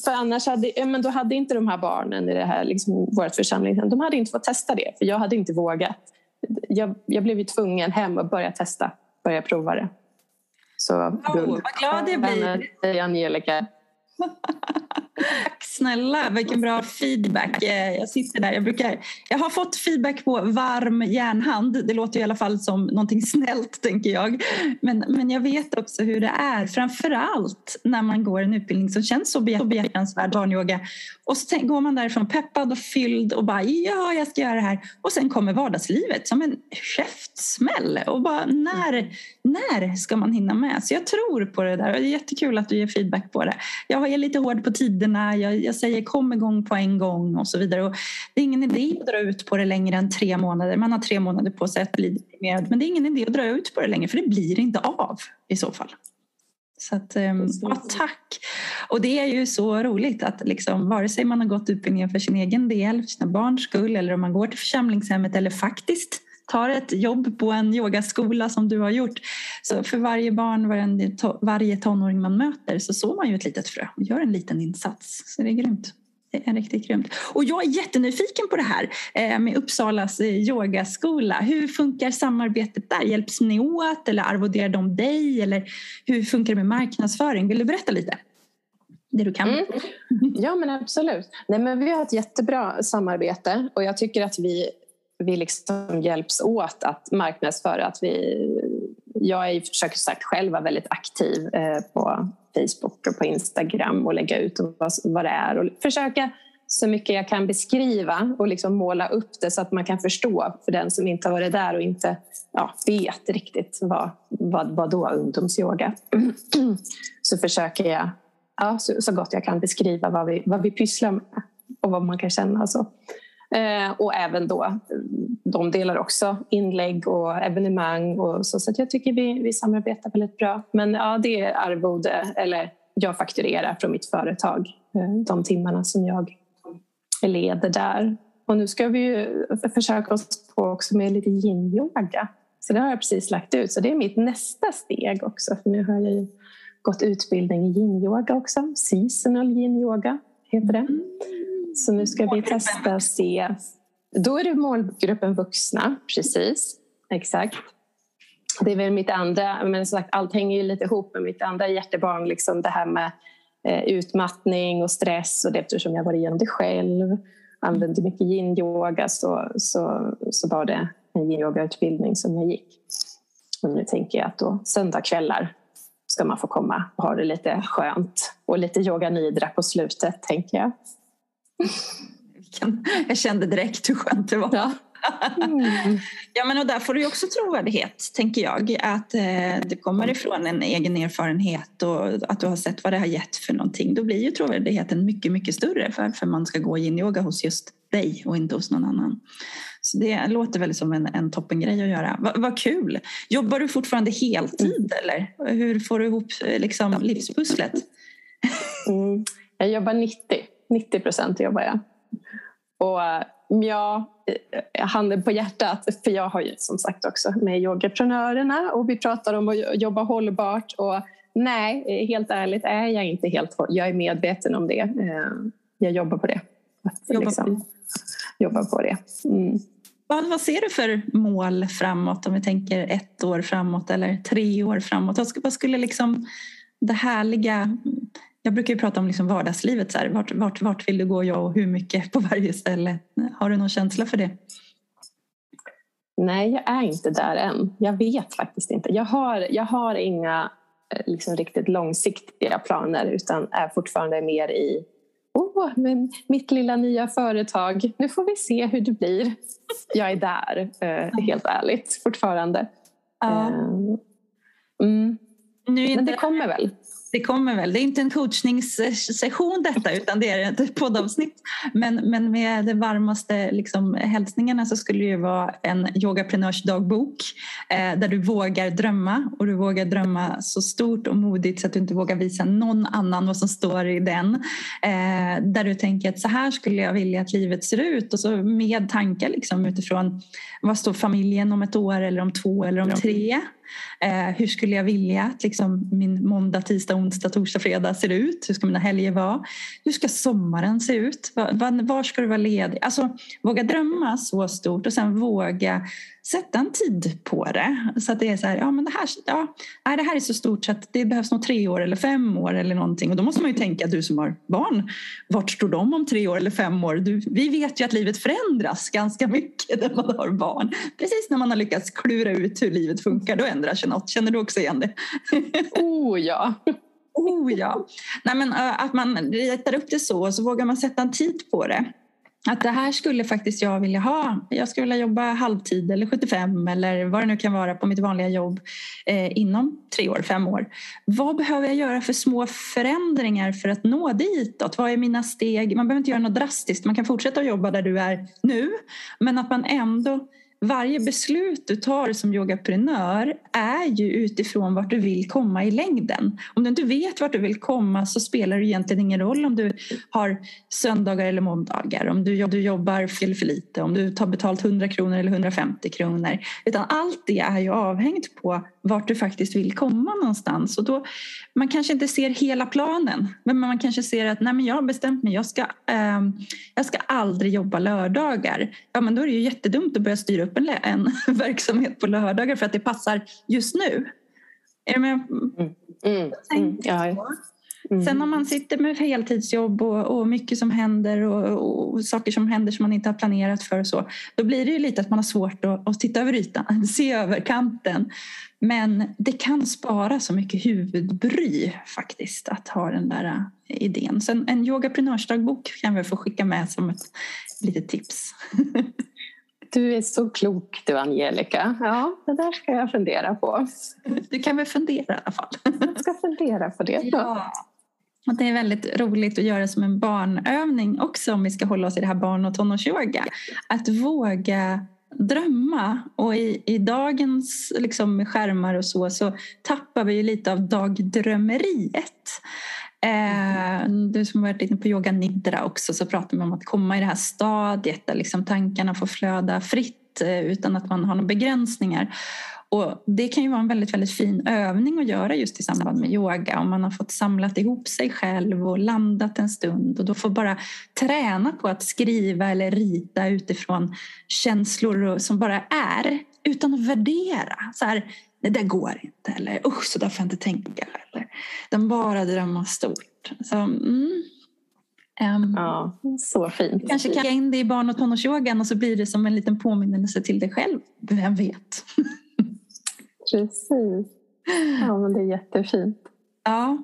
För annars hade, ja, men då hade inte de här barnen i det här, liksom, vårt församling, de hade inte fått testa det för jag hade inte vågat. Jag, jag blev ju tvungen hem och börja testa, börja prova det. Så, oh, vad glad jag blir. Angelica. Tack snälla, vilken bra feedback. Eh, jag sitter där, jag, brukar, jag har fått feedback på varm järnhand. Det låter i alla fall som någonting snällt tänker jag. Men, men jag vet också hur det är, framförallt när man går en utbildning som känns så behjärtansvärd, barnyoga. Och så går man därifrån peppad och fylld och bara ja, jag ska göra det här. Och sen kommer vardagslivet som en käftsmäll. Och bara när, när ska man hinna med? Så jag tror på det där och det är jättekul att du ger feedback på det. Jag är lite hård på tiderna, jag, jag säger kom igång på en gång och så vidare. Och det är ingen idé att dra ut på det längre än tre månader. Man har tre månader på sig att bli deprimerad men det är ingen idé att dra ut på det längre för det blir inte av i så fall. Så att, ehm, ja, tack! Och det är ju så roligt att liksom, vare sig man har gått utbildningen för sin egen del, för sina barns skull eller om man går till församlingshemmet eller faktiskt tar ett jobb på en yogaskola som du har gjort. Så för varje barn, varje, varje tonåring man möter så sår man ju ett litet frö och gör en liten insats. Så det är grymt. Det är riktigt grymt. Och jag är jättenyfiken på det här eh, med Uppsalas eh, yogaskola. Hur funkar samarbetet där? Hjälps ni åt eller arvoderar de dig? Eller hur funkar det med marknadsföring? Vill du berätta lite? Det du kan. Mm. Ja men absolut. Nej, men vi har ett jättebra samarbete och jag tycker att vi vi liksom hjälps åt att marknadsföra. Att vi, jag är, försöker sagt själv vara väldigt aktiv eh, på Facebook och på Instagram och lägga ut vad, vad det är och försöka så mycket jag kan beskriva och liksom måla upp det så att man kan förstå för den som inte har varit där och inte ja, vet riktigt vad, vad, vad då ungdomsyoga. Så försöker jag ja, så, så, gott jag kan beskriva vad vi, vad vi pysslar med och vad man kan känna. Så. Eh, och även då, de delar också inlägg och evenemang. Och så, så jag tycker vi, vi samarbetar väldigt bra. Men ja, det är arvode, eller jag fakturerar från mitt företag eh, de timmarna som jag leder där. Och nu ska vi ju försöka oss på också med lite yin-yoga. Så det har jag precis lagt ut. Så det är mitt nästa steg också. För nu har jag ju gått utbildning i yin-yoga också. Seasonal yin-yoga heter det. Mm. Så nu ska vi testa och se. Då är det målgruppen vuxna, precis. Exakt. Det är väl mitt andra, men som sagt allt hänger ju lite ihop med mitt andra hjärtebarn. Liksom det här med eh, utmattning och stress och det, eftersom jag var igenom det själv. Använde mycket yin-yoga så, så, så var det en yin-yoga-utbildning som jag gick. Och nu tänker jag att då söndagkvällar ska man få komma och ha det lite skönt. Och lite yoga nidra på slutet, tänker jag. Jag kände direkt hur skönt det var. Ja. Mm. ja, men och där får du också trovärdighet, tänker jag. Att eh, du kommer ifrån en egen erfarenhet och att du har sett vad det har gett för någonting. Då blir ju trovärdigheten mycket, mycket större för, för man ska gå yin-yoga hos just dig och inte hos någon annan. Så det låter väl som en, en toppengrej att göra. Va, vad kul! Jobbar du fortfarande heltid eller hur får du ihop eh, liksom, livspusslet? Mm. Jag jobbar 90 90 procent jobbar jag. Och eh, ja, eh, handen på hjärtat, för jag har ju som sagt också med yogaprenörerna och vi pratar om att jobba hållbart. Och nej, helt ärligt är jag inte helt Jag är medveten om det. Eh, jag jobbar på det. Jobbar liksom, på det. Jobbar på det. Mm. Vad, vad ser du för mål framåt om vi tänker ett år framåt eller tre år framåt? Vad skulle liksom det härliga jag brukar ju prata om liksom vardagslivet. Så här, vart, vart, vart vill du gå ja, och hur mycket på varje ställe? Har du någon känsla för det? Nej, jag är inte där än. Jag vet faktiskt inte. Jag har, jag har inga eh, liksom, riktigt långsiktiga planer utan är fortfarande mer i oh, men mitt lilla nya företag. Nu får vi se hur det blir. Jag är där, eh, helt ärligt, fortfarande. Ja. Eh, mm. Men det kommer väl. Det kommer väl. Det är inte en coachningssession detta utan det är ett poddavsnitt. Men, men med de varmaste liksom, hälsningarna så skulle det ju vara en yogaprenörsdagbok eh, där du vågar drömma och du vågar drömma så stort och modigt så att du inte vågar visa någon annan vad som står i den. Eh, där du tänker att så här skulle jag vilja att livet ser ut och så med tankar liksom, utifrån vad står familjen om ett år eller om två eller om tre. Eh, hur skulle jag vilja att liksom, min måndag, tisdag, onsdag, torsdag, fredag ser ut? Hur ska mina helger vara? Hur ska sommaren se ut? Var, var, var ska du vara ledig? Alltså, våga drömma så stort och sen våga sätta en tid på det. Så att det är så här, ja men det här, ja, det här är så stort så att det behövs nog tre år eller fem år eller någonting. Och då måste man ju tänka, du som har barn, vart står de om tre år eller fem år? Du, vi vet ju att livet förändras ganska mycket när man har barn. Precis när man har lyckats klura ut hur livet funkar, då ändrar sig något. Känner du också igen det? oh ja! Oh ja! Nej, men, att man ritar upp det så och så vågar man sätta en tid på det att det här skulle faktiskt jag vilja ha. Jag skulle vilja jobba halvtid eller 75 eller vad det nu kan vara på mitt vanliga jobb eh, inom tre år, fem år. Vad behöver jag göra för små förändringar för att nå ditåt? Vad är mina steg? Man behöver inte göra något drastiskt. Man kan fortsätta att jobba där du är nu men att man ändå varje beslut du tar som yogaprenör är ju utifrån vart du vill komma i längden. Om du inte vet vart du vill komma så spelar det egentligen ingen roll om du har söndagar eller måndagar, om du, du jobbar fel för lite, om du tar betalt 100 kronor eller 150 kronor. Utan allt det är ju avhängt på vart du faktiskt vill komma någonstans. Och då, man kanske inte ser hela planen, men man kanske ser att Nej, men jag har bestämt mig, jag ska, eh, jag ska aldrig jobba lördagar. Ja, men då är det ju jättedumt att börja styra upp en, en verksamhet på lördagar för att det passar just nu. Är du med? Mm. Mm. Mm. Ja. Mm. Sen om man sitter med heltidsjobb och, och mycket som händer och, och, saker som händer som man inte har planerat för och så, då blir det ju lite att man har svårt att, att titta över ytan, se över kanten. Men det kan spara så mycket huvudbry faktiskt att ha den där äh, idén. Så en, en yogaprenörsdagbok kan vi få skicka med som ett litet tips. Du är så klok du Angelica. Ja, det där ska jag fundera på. Du kan väl fundera i alla fall. Jag ska fundera på det. Ja. Och det är väldigt roligt att göra som en barnövning också om vi ska hålla oss i det här barn och tonårsyoga. Att våga drömma och i, i dagens liksom, skärmar och så så tappar vi ju lite av dagdrömmeriet. Eh, du som varit inne på yoga nidra också så pratar man om att komma i det här stadiet där liksom tankarna får flöda fritt eh, utan att man har några begränsningar. Och det kan ju vara en väldigt, väldigt fin övning att göra just i samband med yoga om man har fått samlat ihop sig själv och landat en stund och då får bara träna på att skriva eller rita utifrån känslor som bara är utan att värdera. Så här, det där går inte eller usch så där får jag inte tänka. Den bara drömma stort. Så, mm. Um, ja, så fint. Kanske kan jag in det i barn och tonårsyogan och så blir det som en liten påminnelse till dig själv. Vem vet? Precis. Ja, men det är jättefint. Ja.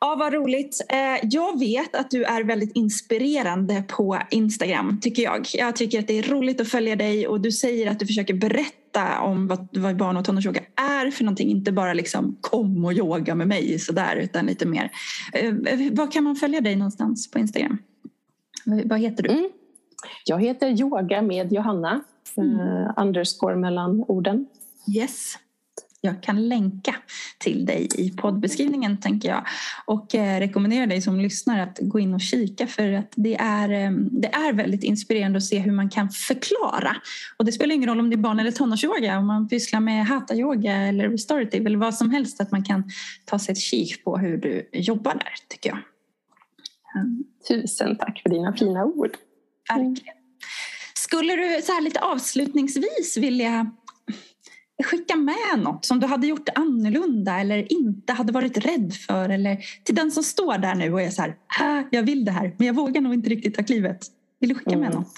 Ja, vad roligt. Eh, jag vet att du är väldigt inspirerande på Instagram, tycker jag. Jag tycker att det är roligt att följa dig och du säger att du försöker berätta om vad, vad barn och tonårsyoga är för någonting. Inte bara liksom kom och yoga med mig sådär, utan lite mer. Eh, var kan man följa dig någonstans på Instagram? Vad heter du? Mm. Jag heter Yoga med Johanna, mm. uh, underscore mellan orden. Yes. Jag kan länka till dig i poddbeskrivningen tänker jag och eh, rekommenderar dig som lyssnar att gå in och kika för att det är, eh, det är väldigt inspirerande att se hur man kan förklara. Och det spelar ingen roll om det är barn eller tonårsyoga, om man pysslar med hatha-yoga eller restorative eller vad som helst att man kan ta sig ett kik på hur du jobbar där tycker jag. Tusen tack för dina fina ord. Verkligen. Skulle du så här lite avslutningsvis vilja skicka med något som du hade gjort annorlunda eller inte hade varit rädd för. Eller till den som står där nu och är så här, äh, jag vill det här men jag vågar nog inte riktigt ta klivet. Vill du skicka med mm. något?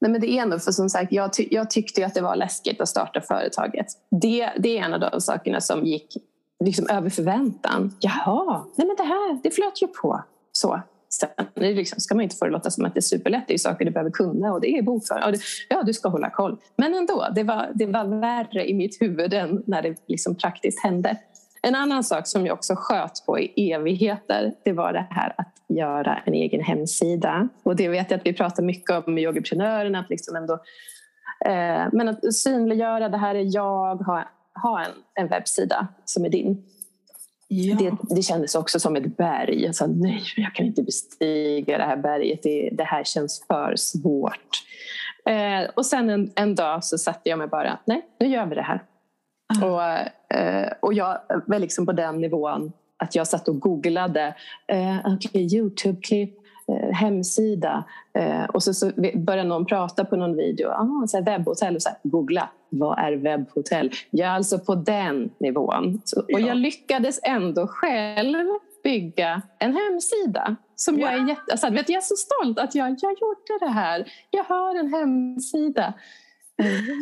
Nej, men det är ändå för som sagt, jag, ty jag tyckte att det var läskigt att starta företaget. Det, det är en av de sakerna som gick liksom över förväntan. Jaha, nej men det här, det flöt ju på. Så. Sen liksom, ska man inte få det låta som att det är superlätt. Det är saker du behöver kunna och det är bokföring. Ja, du ska hålla koll. Men ändå, det var, det var värre i mitt huvud än när det liksom praktiskt hände. En annan sak som jag också sköt på i evigheter det var det här att göra en egen hemsida. Och det vet jag att vi pratar mycket om med yogaprenörerna. Att liksom ändå, eh, men att synliggöra, det här är jag, ha, ha en, en webbsida som är din. Ja. Det, det kändes också som ett berg. Jag sa nej, jag kan inte bestiga det här berget. Det, det här känns för svårt. Eh, och sen en, en dag så satte jag mig bara, nej, nu gör vi det här. Och, eh, och jag var liksom på den nivån att jag satt och googlade eh, okay, Youtube-klipp, hemsida eh, och så, så började någon prata på någon video. Ah, så här, webbhotell och så här, googla. Vad är webbhotell? Jag är alltså på den nivån. Så, och jag lyckades ändå själv bygga en hemsida. Som wow. jag, är jätte, alltså, vet, jag är så stolt att jag, jag gjorde det här. Jag har en hemsida.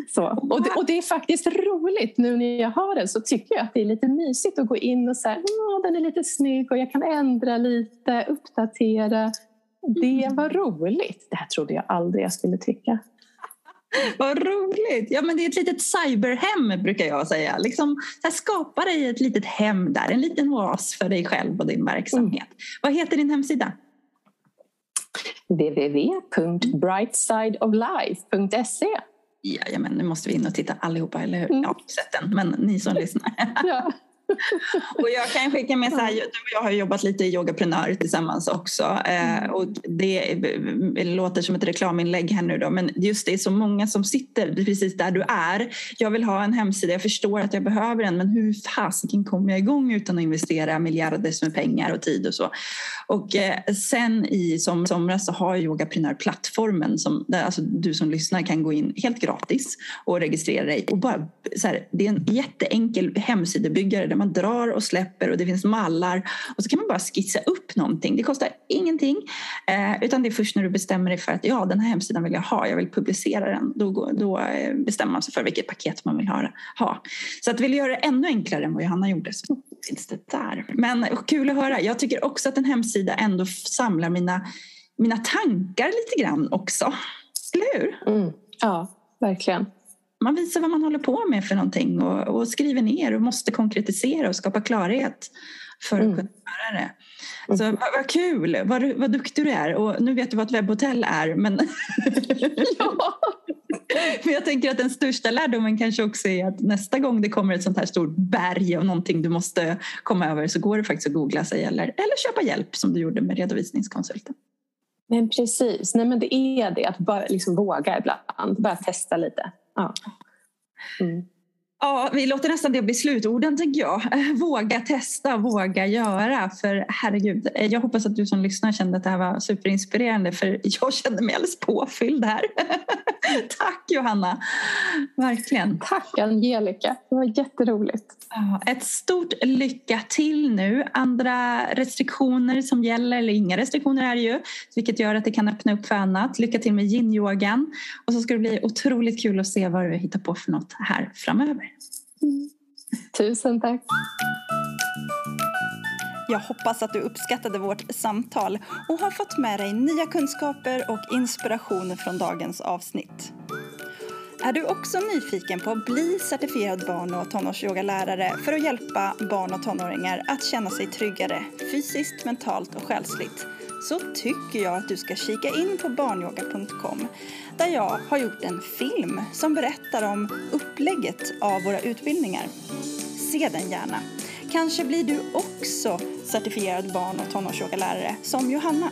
Så. Och, det, och det är faktiskt roligt. Nu när jag har den så tycker jag att det är lite mysigt att gå in och säga att den är lite snygg och jag kan ändra lite, uppdatera. Det var roligt. Det här trodde jag aldrig jag skulle tycka. Vad roligt! Ja, men det är ett litet cyberhem brukar jag säga. Liksom, här, skapa dig ett litet hem där, en liten oas för dig själv och din verksamhet. Mm. Vad heter din hemsida? www.brightsideoflife.se Jajamän, nu måste vi in och titta allihopa, eller hur? Mm. Ja, sett den, men ni som lyssnar. Ja. och jag kan skicka med så här, du och jag har jobbat lite i Yogaprenör tillsammans också eh, mm. och det, låter som ett reklaminlägg här nu då men just det är så många som sitter precis där du är. Jag vill ha en hemsida, jag förstår att jag behöver en men hur fasiken kommer jag igång utan att investera miljarders med pengar och tid och så. Och eh, sen i som, somras så har Yogaprenör plattformen som där alltså, du som lyssnar kan gå in helt gratis och registrera dig och bara så här, det är en jätteenkel hemsidebyggare där man drar och släpper och det finns mallar och så kan man bara skissa upp någonting. Det kostar ingenting eh, utan det är först när du bestämmer dig för att ja, den här hemsidan vill jag ha, jag vill publicera den. Då, då eh, bestämmer man sig för vilket paket man vill ha. ha. Så att vill göra det ännu enklare än vad Johanna gjorde så finns det där. Men kul att höra. Jag tycker också att en hemsida ändå samlar mina, mina tankar lite grann också. Eller hur? Mm. Ja, verkligen man visar vad man håller på med för någonting och, och skriver ner och måste konkretisera och skapa klarhet för att mm. kunna göra det. Så vad, vad kul, vad, vad duktig du är. Och nu vet du vad ett webbhotell är. Men, ja. men jag tänker att den största lärdomen kanske också är att nästa gång det kommer ett sånt här stort berg och någonting du måste komma över så går det faktiskt att googla sig eller, eller köpa hjälp som du gjorde med redovisningskonsulten. Men precis, Nej, men det är det att bara liksom våga ibland, bara testa lite. Ja. Mm. Ja, vi låter nästan det bli slutorden tänker jag. Våga testa, våga göra. För herregud, jag hoppas att du som lyssnar kände att det här var superinspirerande för jag kände mig alldeles påfylld här. Tack Johanna! Verkligen. Tack Angelica, det var jätteroligt. Ett stort lycka till nu. Andra restriktioner som gäller, eller inga restriktioner är det ju, vilket gör att det kan öppna upp för annat. Lycka till med yin-yogan. Och så ska det bli otroligt kul att se vad du hittar på för något här framöver. Mm. Tusen tack. Jag hoppas att du uppskattade vårt samtal och har fått med dig nya kunskaper och inspiration från dagens avsnitt. Är du också nyfiken på att bli certifierad barn och tonårsyogalärare för att hjälpa barn och tonåringar att känna sig tryggare fysiskt, mentalt och själsligt så tycker jag att du ska kika in på barnyoga.com där jag har gjort en film som berättar om upplägget av våra utbildningar. Se den gärna. Kanske blir du också certifierad barn och tonårsyogalärare som Johanna.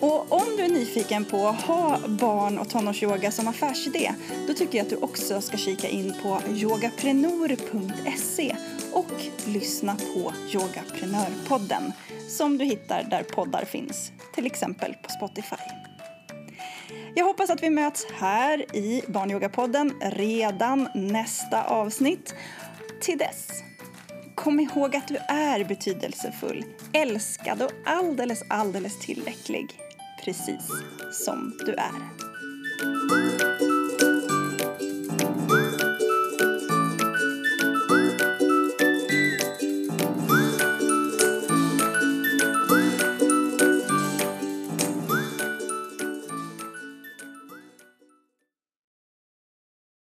Och om du är nyfiken på att ha barn och tonårsyoga som affärsidé då tycker jag att du också ska kika in på yogaprenor.se och lyssna på Yogaprenörpodden som du hittar där poddar finns, till exempel på Spotify. Jag hoppas att vi möts här i Barnyogapodden redan nästa avsnitt. Till dess, kom ihåg att du är betydelsefull, älskad och alldeles, alldeles tillräcklig. Precis som du är.